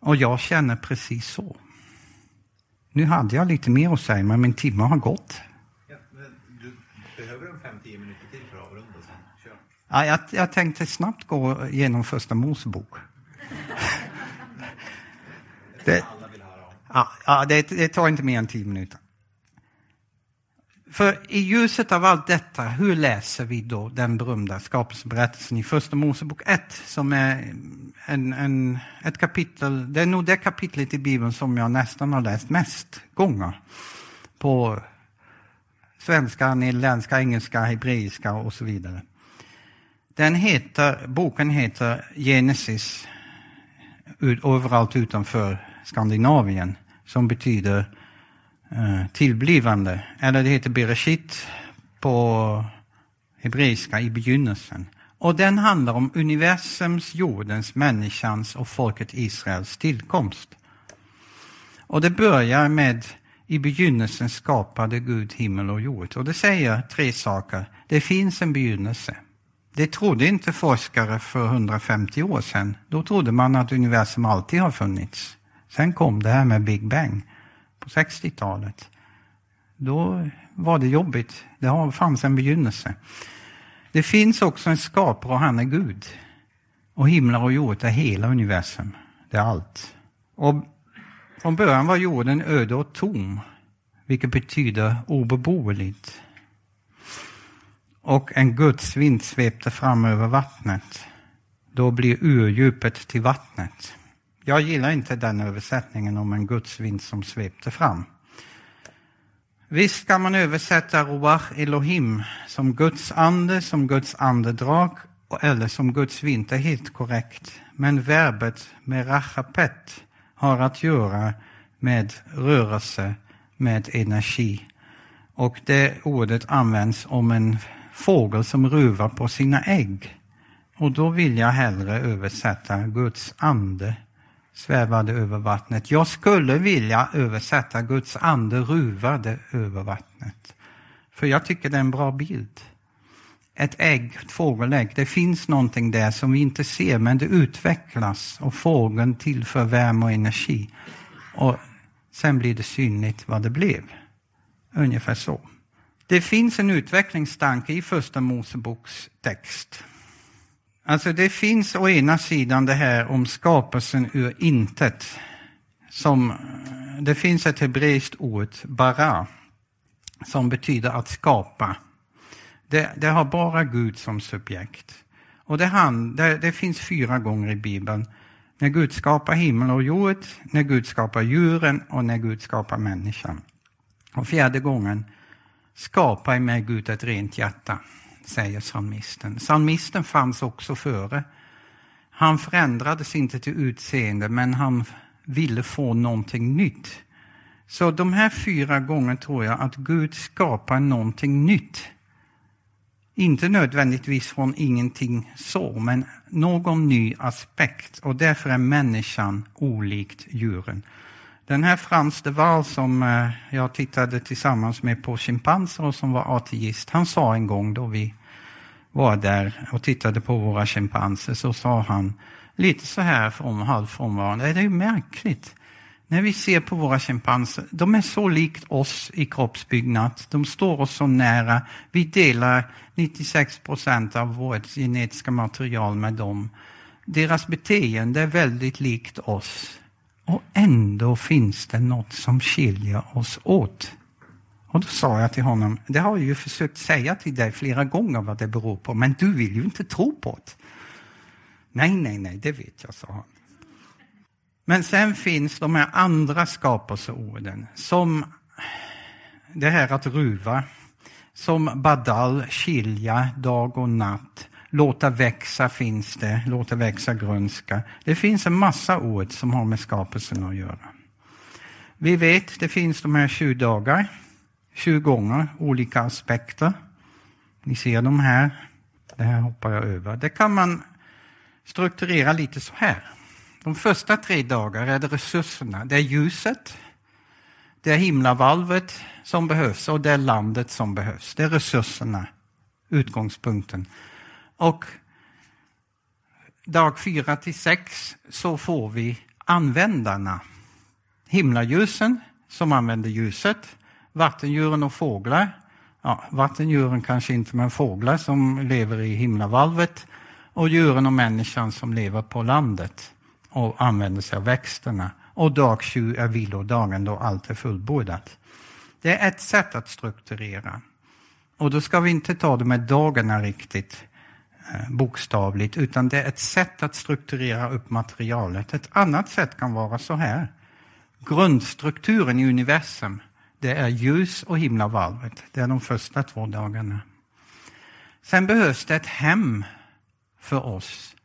Och jag känner precis så. Nu hade jag lite mer att säga, men min timme har gått. Ja, du behöver en 5-10 minuter till för att avrunda sen. Kör. Ja, jag, jag tänkte snabbt gå igenom första Mosebok. det, ja, ja, det, det tar inte mer än tio minuter. För i ljuset av allt detta, hur läser vi då den berömda skapelseberättelsen i Första Mosebok 1 som är en, en, ett kapitel, det är nog det kapitlet i Bibeln som jag nästan har läst mest gånger. På svenska, nederländska, engelska, hebreiska och så vidare. Den heter, boken heter Genesis ut, överallt utanför Skandinavien som betyder eh, tillblivande. Eller det heter Bereshit på hebreiska i begynnelsen. Och den handlar om universums, jordens, människans och folket Israels tillkomst. Och det börjar med i begynnelsen skapade Gud himmel och jord. Och det säger tre saker. Det finns en begynnelse. Det trodde inte forskare för 150 år sedan. Då trodde man att universum alltid har funnits. Sen kom det här med Big Bang på 60-talet. Då var det jobbigt. Det fanns en begynnelse. Det finns också en skapare och han är Gud. Och himlar och jord är hela universum. Det är allt. Och från början var jorden öde och tom, vilket betyder obeboeligt. Och en gudsvind svepte fram över vattnet. Då blir urdjupet till vattnet. Jag gillar inte den översättningen om en gudsvind som svepte fram. Visst kan man översätta Ruach Elohim som Guds ande, som Guds andedrag eller som Guds vind. Det är helt korrekt. Men verbet merachapet har att göra med rörelse, med energi. Och det ordet används om en fågel som ruvar på sina ägg. Och då vill jag hellre översätta Guds ande svävade över vattnet. Jag skulle vilja översätta Guds ande ruvade över vattnet. För jag tycker det är en bra bild. Ett ägg, ett fågelägg, det finns någonting där som vi inte ser men det utvecklas och fågeln tillför värme och energi. Och sen blir det synligt vad det blev. Ungefär så. Det finns en utvecklingstanke i Första Moseboks text. Alltså det finns å ena sidan det här om skapelsen ur intet. Som, det finns ett hebreiskt ord, bara, som betyder att skapa. Det, det har bara Gud som subjekt. Och det, han, det, det finns fyra gånger i Bibeln. När Gud skapar himmel och jord, när Gud skapar djuren och när Gud skapar människan. Och fjärde gången, skapa i mig Gud ett rent hjärta säger psalmisten. Psalmisten fanns också före. Han förändrades inte till utseende, men han ville få någonting nytt. Så de här fyra gångerna tror jag att Gud skapar någonting nytt. Inte nödvändigtvis från ingenting så, men någon ny aspekt och därför är människan olikt djuren. Den här Frans de Waal som eh, jag tittade tillsammans med på schimpanser och som var ateist, han sa en gång då vi var där och tittade på våra schimpanser så sa han lite så här från halvfrånvarande, det är ju märkligt. När vi ser på våra schimpanser, de är så likt oss i kroppsbyggnad, de står oss så nära, vi delar 96 procent av vårt genetiska material med dem. Deras beteende är väldigt likt oss. Och ändå finns det något som skiljer oss åt. Och då sa jag till honom, det har jag ju försökt säga till dig flera gånger vad det beror på, men du vill ju inte tro på det. Nej, nej, nej, det vet jag, sa han. Men sen finns de här andra skapelseorden, som det här att ruva, som badal, skilja, dag och natt, låta växa finns det, låta växa grönska. Det finns en massa ord som har med skapelsen att göra. Vi vet, det finns de här 20 dagar, 20 gånger, olika aspekter. Ni ser de här. Det här hoppar jag över. Det kan man strukturera lite så här. De första tre dagarna är det resurserna. Det är ljuset, det är himlavalvet som behövs och det är landet som behövs. Det är resurserna, utgångspunkten. Och dag fyra till sex så får vi användarna. Himlaljusen som använder ljuset, vattendjuren och fåglar. Ja, vattendjuren kanske inte, men fåglar som lever i himlavalvet och djuren och människan som lever på landet och använder sig av växterna. Och dag 7 är vilodagen då allt är fullbordat. Det är ett sätt att strukturera. Och då ska vi inte ta de här dagarna riktigt Eh, bokstavligt, utan det är ett sätt att strukturera upp materialet. Ett annat sätt kan vara så här. Grundstrukturen i universum, det är ljus och himlavalvet. Det är de första två dagarna. Sen behövs det ett hem för oss.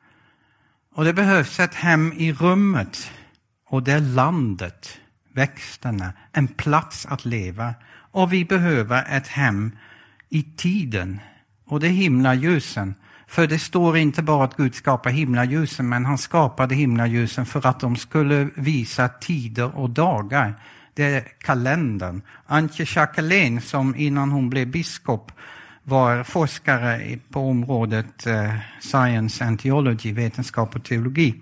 Och det behövs ett hem i rummet. Och det är landet, växterna, en plats att leva. Och vi behöver ett hem i tiden. Och det är himlaljusen. För det står inte bara att Gud skapar himlaljusen, men han skapade himlaljusen för att de skulle visa tider och dagar. Det är kalendern. Antje Jacqueline, som innan hon blev biskop var forskare på området eh, Science and Theology, vetenskap och teologi.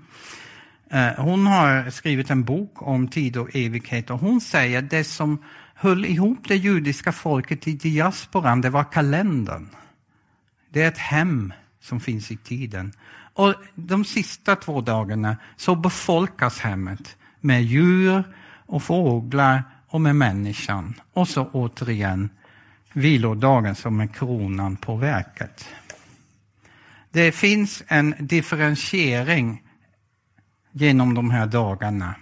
Eh, hon har skrivit en bok om tid och evighet och hon säger att det som höll ihop det judiska folket i diasporan, det var kalendern. Det är ett hem som finns i tiden. Och de sista två dagarna så befolkas hemmet med djur och fåglar och med människan. Och så återigen vilodagen som är kronan på verket. Det finns en differentiering genom de här dagarna.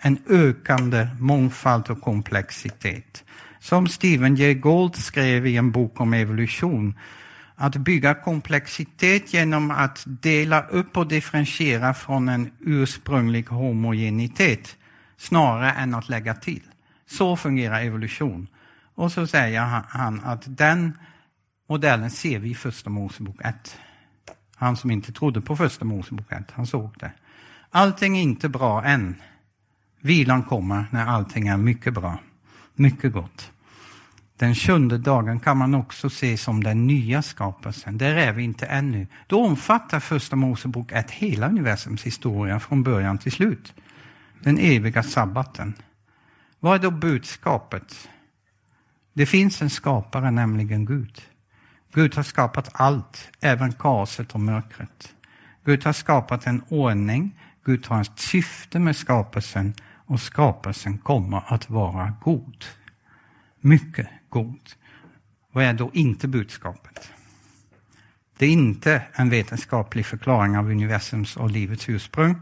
En ökande mångfald och komplexitet. Som Stephen J. Gould skrev i en bok om evolution. Att bygga komplexitet genom att dela upp och differentiera från en ursprunglig homogenitet snarare än att lägga till. Så fungerar evolution. Och så säger han att den modellen ser vi i Första Mosebok 1. Han som inte trodde på Första Mosebok 1, han såg det. Allting är inte bra än. Vilan kommer när allting är mycket bra, mycket gott. Den sjunde dagen kan man också se som den nya skapelsen. Där är vi inte ännu. Då omfattar Första Mosebok 1 hela universums historia från början till slut. Den eviga sabbaten. Vad är då budskapet? Det finns en skapare, nämligen Gud. Gud har skapat allt, även kaoset och mörkret. Gud har skapat en ordning, Gud har ett syfte med skapelsen och skapelsen kommer att vara god. Mycket god. Vad är då inte budskapet? Det är inte en vetenskaplig förklaring av universums och livets ursprung.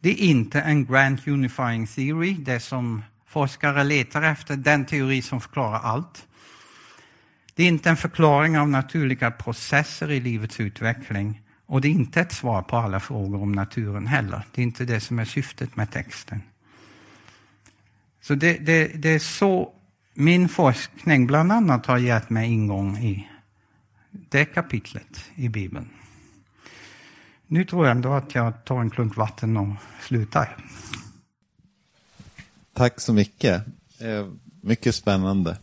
Det är inte en Grand Unifying Theory, det som Forskare letar efter den teori som förklarar allt. Det är inte en förklaring av naturliga processer i livets utveckling. Och det är inte ett svar på alla frågor om naturen heller. Det är inte det som är syftet med texten. Så det, det, det är så min forskning bland annat har gett mig ingång i det kapitlet i Bibeln. Nu tror jag ändå att jag tar en klunk vatten och slutar. Tack så mycket. Eh, mycket spännande.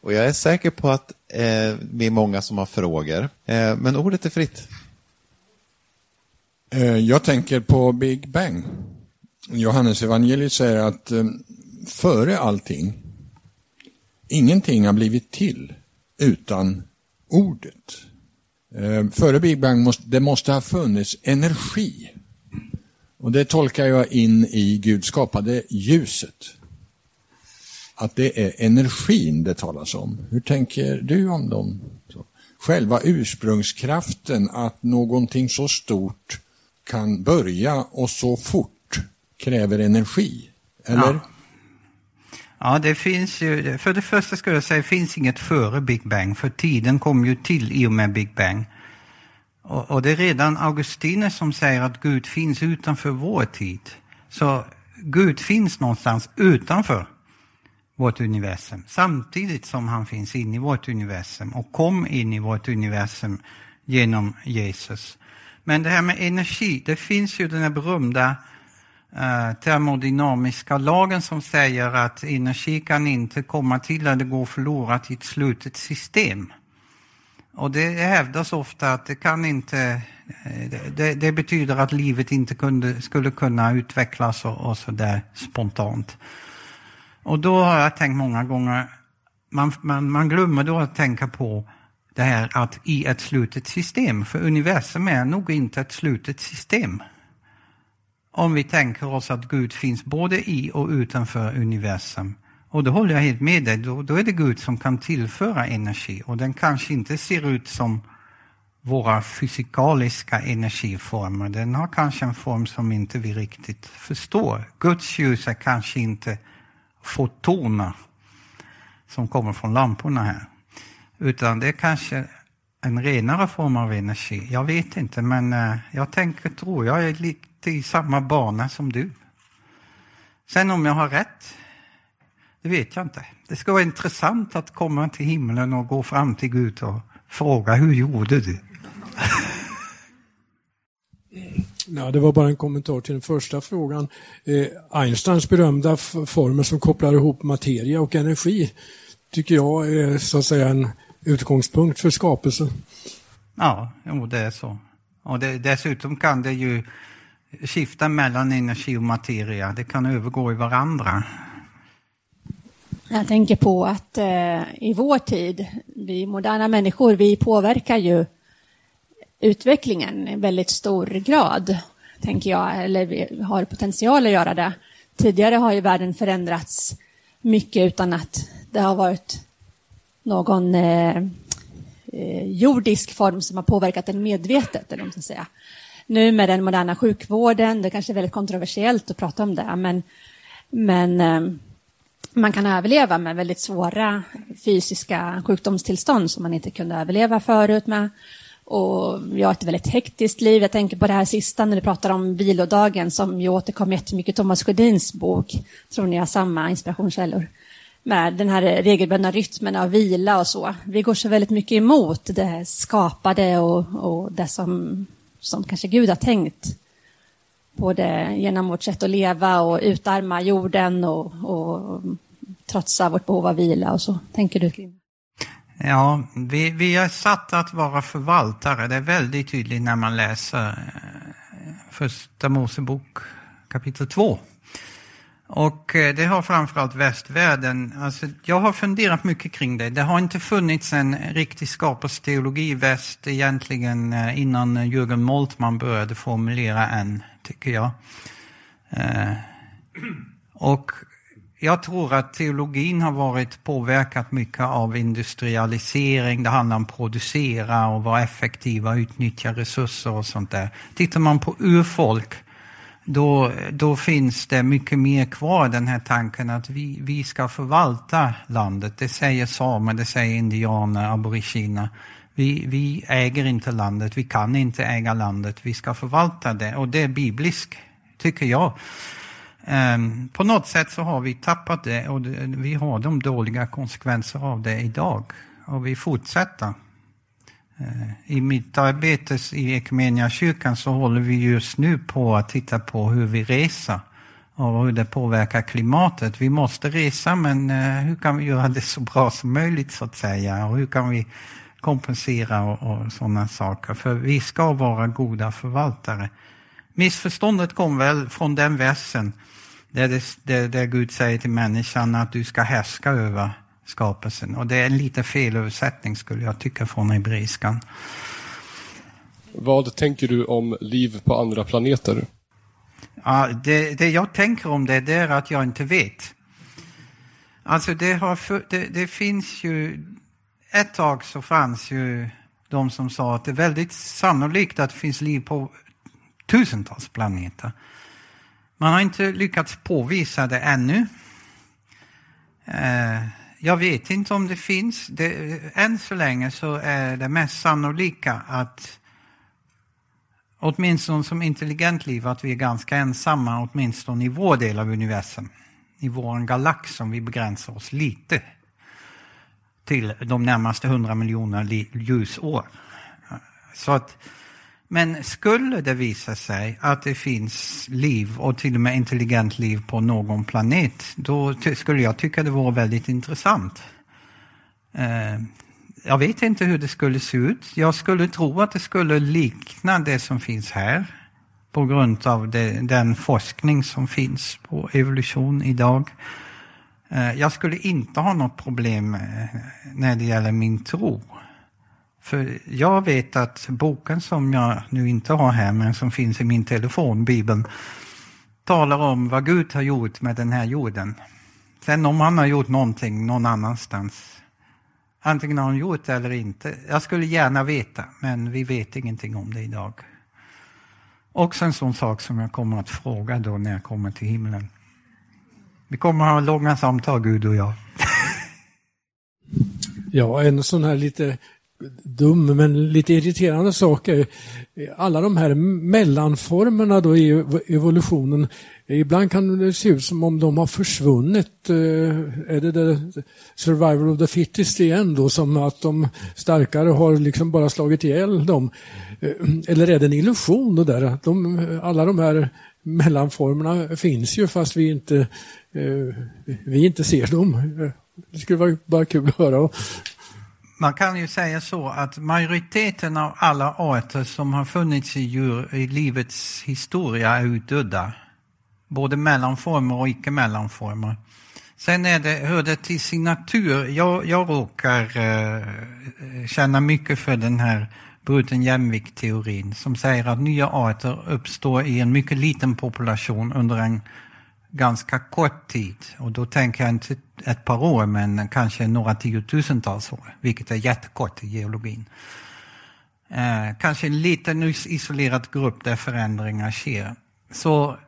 Och jag är säker på att eh, vi är många som har frågor. Eh, men ordet är fritt. Jag tänker på Big Bang. Johannes evangeliet säger att före allting, ingenting har blivit till utan ordet. Eh, före Big Bang måste det måste ha funnits energi. Och det tolkar jag in i Gud skapade ljuset. Att det är energin det talas om. Hur tänker du om dem? Själva ursprungskraften, att någonting så stort kan börja och så fort kräver energi. Eller? Ja. Ja, det finns ju, för det första skulle jag säga, det finns inget före Big Bang, för tiden kom ju till i och med Big Bang. Och, och det är redan Augustinus som säger att Gud finns utanför vår tid. Så Gud finns någonstans utanför vårt universum, samtidigt som han finns inne i vårt universum och kom in i vårt universum genom Jesus. Men det här med energi, det finns ju den här berömda Eh, termodynamiska lagen som säger att energi kan inte komma till eller gå förlorat i ett slutet system. Och det hävdas ofta att det kan inte, eh, det, det betyder att livet inte kunde, skulle kunna utvecklas och, och så där spontant. Och då har jag tänkt många gånger, man, man, man glömmer då att tänka på det här att i ett slutet system, för universum är nog inte ett slutet system. Om vi tänker oss att Gud finns både i och utanför universum Och då håller jag helt med dig, då, då är det Gud som kan tillföra energi och den kanske inte ser ut som våra fysikaliska energiformer. Den har kanske en form som inte vi riktigt förstår. Guds ljus är kanske inte fotoner som kommer från lamporna här. Utan det är kanske en renare form av energi. Jag vet inte, men eh, jag tänker, tror jag är lite i samma bana som du. Sen om jag har rätt, det vet jag inte. Det ska vara intressant att komma till himlen och gå fram till Gud och fråga, hur gjorde du? Ja, det var bara en kommentar till den första frågan. Eh, Einsteins berömda formel som kopplar ihop materia och energi tycker jag är så att säga en utgångspunkt för skapelsen. Ja, jo, det är så. Och det, dessutom kan det ju skifta mellan energi och materia. Det kan övergå i varandra. Jag tänker på att eh, i vår tid, vi moderna människor, vi påverkar ju utvecklingen i väldigt stor grad, tänker jag, eller vi har potential att göra det. Tidigare har ju världen förändrats mycket utan att det har varit någon eh, eh, jordisk form som har påverkat den medvetet, eller man säga. Nu med den moderna sjukvården, det kanske är väldigt kontroversiellt att prata om det, men, men eh, man kan överleva med väldigt svåra fysiska sjukdomstillstånd som man inte kunde överleva förut med. Och vi har ett väldigt hektiskt liv. Jag tänker på det här sista när du pratar om vilodagen som ju återkom jättemycket i Thomas Sjödins bok. Tror ni har samma inspirationskällor? Med den här regelbundna rytmen av vila och så. Vi går så väldigt mycket emot det skapade och, och det som, som kanske Gud har tänkt. Både genom vårt sätt att leva och utarma jorden och, och trotsa vårt behov av vila och så. Tänker du? Ja, vi, vi är satt att vara förvaltare. Det är väldigt tydligt när man läser eh, Första Mosebok kapitel 2. Och eh, det har framförallt västvärlden, alltså jag har funderat mycket kring det. Det har inte funnits en riktig skapelseteologi i väst egentligen eh, innan Jürgen Moltmann började formulera en, tycker jag. Eh, och jag tror att teologin har varit påverkat mycket av industrialisering. Det handlar om att producera och vara effektiva, utnyttja resurser och sånt där. Tittar man på urfolk, då, då finns det mycket mer kvar den här tanken att vi, vi ska förvalta landet. Det säger samer, det säger indianer, aboriginer. Vi, vi äger inte landet, vi kan inte äga landet, vi ska förvalta det. Och det är bibliskt, tycker jag. Um, på något sätt så har vi tappat det och det, vi har de dåliga konsekvenser av det idag. Och vi fortsätter. Eh, I mitt arbete i kyrkan så håller vi just nu på att titta på hur vi reser och hur det påverkar klimatet. Vi måste resa men eh, hur kan vi göra det så bra som möjligt så att säga? Och hur kan vi kompensera och, och sådana saker? För vi ska vara goda förvaltare. Missförståndet kom väl från den versen där, det, där, där Gud säger till människan att du ska härska över skapelsen. Och det är en lite fel översättning skulle jag tycka från hebreiskan. Vad tänker du om liv på andra planeter? Ja, det, det jag tänker om det, det är att jag inte vet. Alltså det, har, det, det finns ju, ett tag så fanns ju de som sa att det är väldigt sannolikt att det finns liv på tusentals planeter. Man har inte lyckats påvisa det ännu. Eh, jag vet inte om det finns. Det, än så länge så är det mest sannolika att åtminstone som intelligent liv att vi är ganska ensamma, åtminstone i vår del av universum. I vår galax som vi begränsar oss lite till de närmaste hundra miljoner ljusår. Så att men skulle det visa sig att det finns liv och till och med intelligent liv på någon planet, då skulle jag tycka det vore väldigt intressant. Eh, jag vet inte hur det skulle se ut. Jag skulle tro att det skulle likna det som finns här på grund av det, den forskning som finns på evolution idag. Eh, jag skulle inte ha något problem eh, när det gäller min tro. För jag vet att boken som jag nu inte har här, men som finns i min telefon, Bibeln, talar om vad Gud har gjort med den här jorden. Sen om han har gjort någonting någon annanstans, antingen har han gjort det eller inte. Jag skulle gärna veta, men vi vet ingenting om det idag. Också en sån sak som jag kommer att fråga då när jag kommer till himlen. Vi kommer att ha långa samtal, Gud och jag. Ja, en sån här lite dum men lite irriterande sak är alla de här mellanformerna då i evolutionen. Ibland kan det se ut som om de har försvunnit. Eh, är det the survival of the fittest igen då, som att de starkare har liksom bara slagit ihjäl dem? Eh, eller är det en illusion det där? De, alla de här mellanformerna finns ju fast vi inte, eh, vi inte ser dem. Det skulle vara bara kul att höra. Man kan ju säga så att majoriteten av alla arter som har funnits i, djur, i livets historia är utdöda. Både mellanformer och icke-mellanformer. Sen är det, hör det till sin natur. Jag, jag råkar eh, känna mycket för den här bruten jämvikt-teorin som säger att nya arter uppstår i en mycket liten population under en ganska kort tid. Och då tänker jag inte ett par år, men kanske några tiotusentals år, vilket är jättekort i geologin. Eh, kanske en liten isolerad grupp där förändringar sker. Så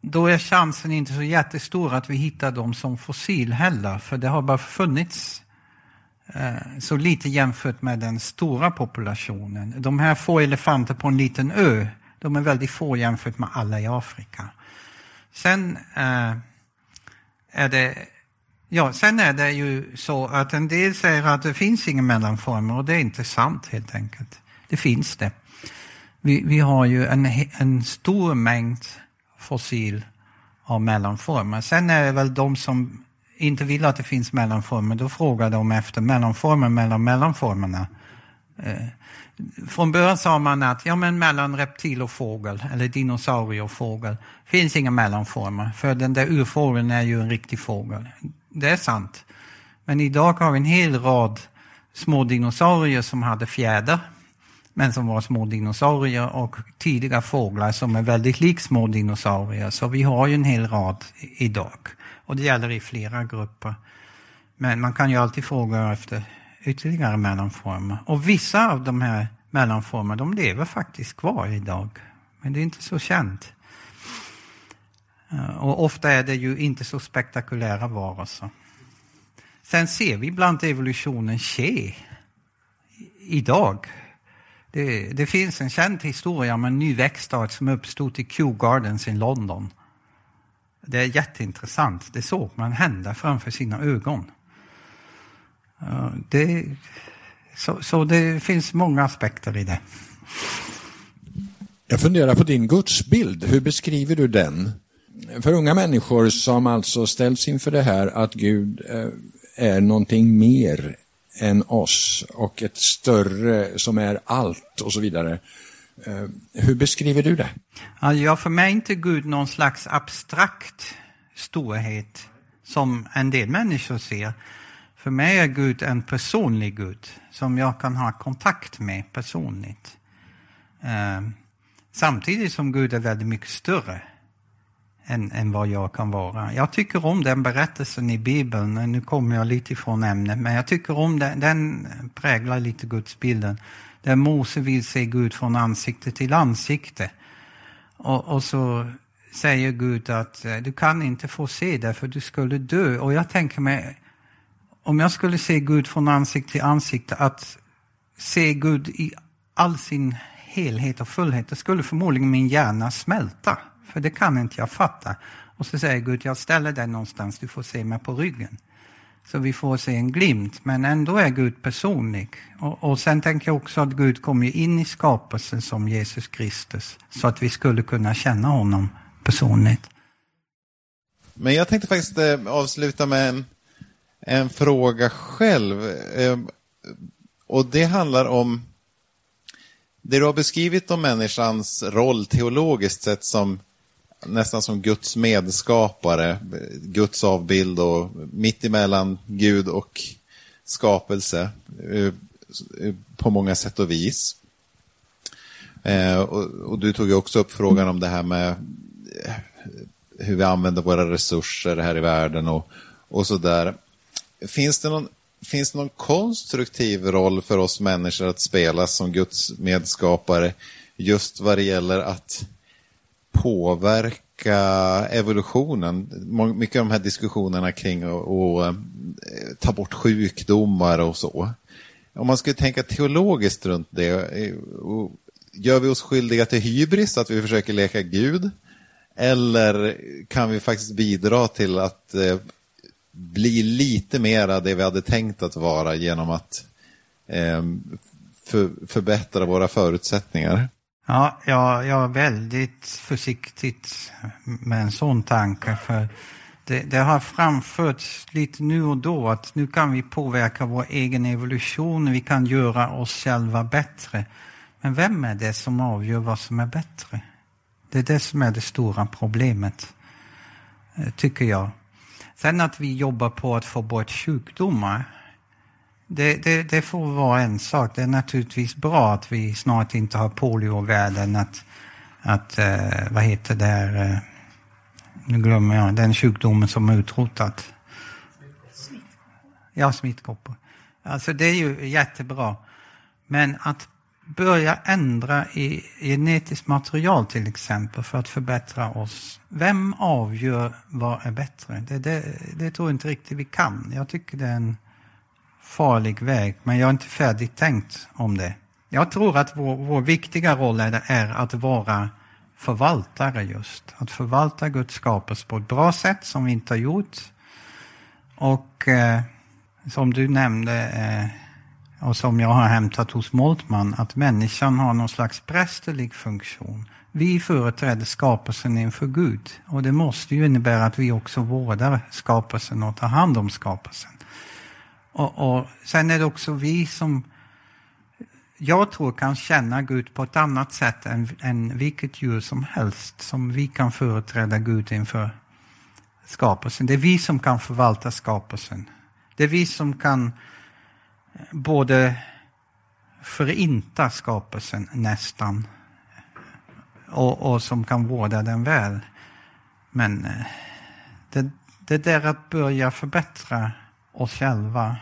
då är chansen inte så jättestor att vi hittar dem som fossil heller, för det har bara funnits eh, så lite jämfört med den stora populationen. De här få elefanter på en liten ö, de är väldigt få jämfört med alla i Afrika. Sen eh, är det Ja, sen är det ju så att en del säger att det finns inga mellanformer och det är inte sant helt enkelt. Det finns det. Vi, vi har ju en, en stor mängd fossil av mellanformer. Sen är det väl de som inte vill att det finns mellanformer, då frågar de efter mellanformer mellan mellanformerna. Eh, från början sa man att ja, men mellan reptil och fågel, eller dinosaurie och fågel, finns inga mellanformer. För den där urfågeln är ju en riktig fågel. Det är sant. Men idag har vi en hel rad små dinosaurier som hade fjäder, men som var små dinosaurier och tidiga fåglar som är väldigt lik små dinosaurier. Så vi har ju en hel rad idag. Och det gäller i flera grupper. Men man kan ju alltid fråga efter ytterligare mellanformer. Och vissa av de här mellanformerna, de lever faktiskt kvar idag. Men det är inte så känt. Eh, och ofta är det ju inte så spektakulära varelser. Sen ser vi ibland evolutionen ske idag. Det, det, finns en känd historia om en ny växtart som uppstod i Kew Gardens i London. Det är jätteintressant. Det såg man hända framför sina ögon. Det, så, så det finns många aspekter i det. Jag funderar på din gudsbild. Hur beskriver du den? För unga människor som alltså ställs inför det här att Gud eh, är någonting mer än oss och ett större som är allt och så vidare. Eh, hur beskriver du det? Ja, för mig är inte Gud någon slags abstrakt storhet som en del människor ser. För mig är Gud en personlig Gud som jag kan ha kontakt med personligt. Eh, samtidigt som Gud är väldigt mycket större än, än vad jag kan vara. Jag tycker om den berättelsen i Bibeln, nu kommer jag lite ifrån ämnet, men jag tycker om den, den präglar lite gudsbilden. Där Mose vill se Gud från ansikte till ansikte. Och, och så säger Gud att eh, du kan inte få se det för du skulle dö. Och jag tänker mig, om jag skulle se Gud från ansikte till ansikte, att se Gud i all sin helhet och fullhet, det skulle förmodligen min hjärna smälta. För det kan inte jag fatta. Och så säger Gud, jag ställer dig någonstans, du får se mig på ryggen. Så vi får se en glimt, men ändå är Gud personlig. Och, och sen tänker jag också att Gud kommer in i skapelsen som Jesus Kristus, så att vi skulle kunna känna honom personligt. Men jag tänkte faktiskt eh, avsluta med en, fråga själv. Ehm, och det handlar om det du har beskrivit om människans roll teologiskt sett som nästan som Guds medskapare, Guds avbild och mitt emellan Gud och skapelse eh, på många sätt och vis. Eh, och, du tog ju också upp frågan om det här med eh, hur vi använder våra resurser här i världen och, och sådär. Finns det, någon, finns det någon konstruktiv roll för oss människor att spela som Guds medskapare just vad det gäller att påverka evolutionen? Mycket av de här diskussionerna kring att eh, ta bort sjukdomar och så. Om man skulle tänka teologiskt runt det, eh, gör vi oss skyldiga till hybris, att vi försöker leka Gud? Eller kan vi faktiskt bidra till att eh, bli lite mera det vi hade tänkt att vara genom att eh, för, förbättra våra förutsättningar? Ja, jag, jag är väldigt försiktigt med en sån tanke. för det, det, har framförts lite nu och då att nu kan vi påverka vår egen evolution, vi kan göra oss själva bättre. Men vem är det som avgör vad som är bättre? Det är det som är det stora problemet, eh, tycker jag. Sen att vi jobbar på att få bort sjukdomar, det, det, det får vara en sak. Det är naturligtvis bra att vi snart inte har poliovärlden, att, att eh, vad heter det, eh, nu glömmer jag, den sjukdomen som är utrotat. Ja, smittkoppor. Alltså det är ju jättebra. Men att börja ändra i genetiskt material till exempel för att förbättra oss. Vem avgör vad är bättre? Det, det, det tror jag inte riktigt vi kan. Jag tycker det är en farlig väg, men jag är inte färdigt tänkt om det. Jag tror att vår, vår viktiga roll är, är att vara förvaltare just. Att förvalta Guds skapelse på ett bra sätt som vi inte har gjort. Och eh, som du nämnde eh, och som jag har hämtat hos Moltmann, att människan har någon slags prästerlig funktion. Vi företräder skapelsen inför Gud och det måste ju innebära att vi också vårdar skapelsen och tar hand om skapelsen. Och, och Sen är det också vi som jag tror kan känna Gud på ett annat sätt än, än vilket djur som helst som vi kan företräda Gud inför skapelsen. Det är vi som kan förvalta skapelsen. Det är vi som kan eh, både förinta skapelsen nästan och, och som kan vårda den väl. Men eh, det, det där att börja förbättra oss själva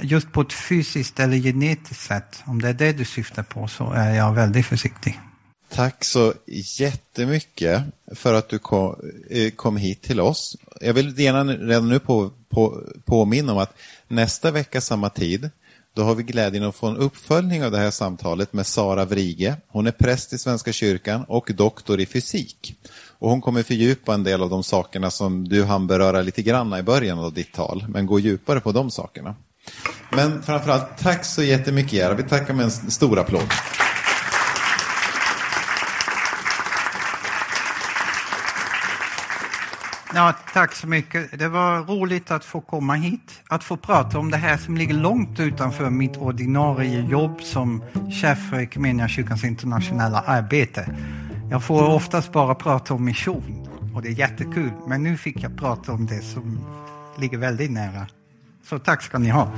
just på ett fysiskt eller genetiskt sätt, om det är det du syftar på, så är jag väldigt försiktig. Tack så jättemycket för att du kom, eh, kom hit till oss. Jag vill gärna redan nu på, på, påminna om att nästa vecka samma tid, då har vi glädjen att få en uppföljning av det här samtalet med Sara Vrige. Hon är präst i Svenska kyrkan och doktor i fysik. Och hon kommer fördjupa en del av de sakerna som du hann beröra lite grann i början av ditt tal, men gå djupare på de sakerna. Men framförallt, tack så jättemycket Gerhard. Vi tackar med en stor applåd. Ja, tack så mycket. Det var roligt att få komma hit, att få prata om det här som ligger långt utanför mitt ordinarie jobb som chef för Equmeniakyrkans internationella arbete. Jag får oftast bara prata om mission och det är jättekul, men nu fick jag prata om det som ligger väldigt nära så tack ska ni ha.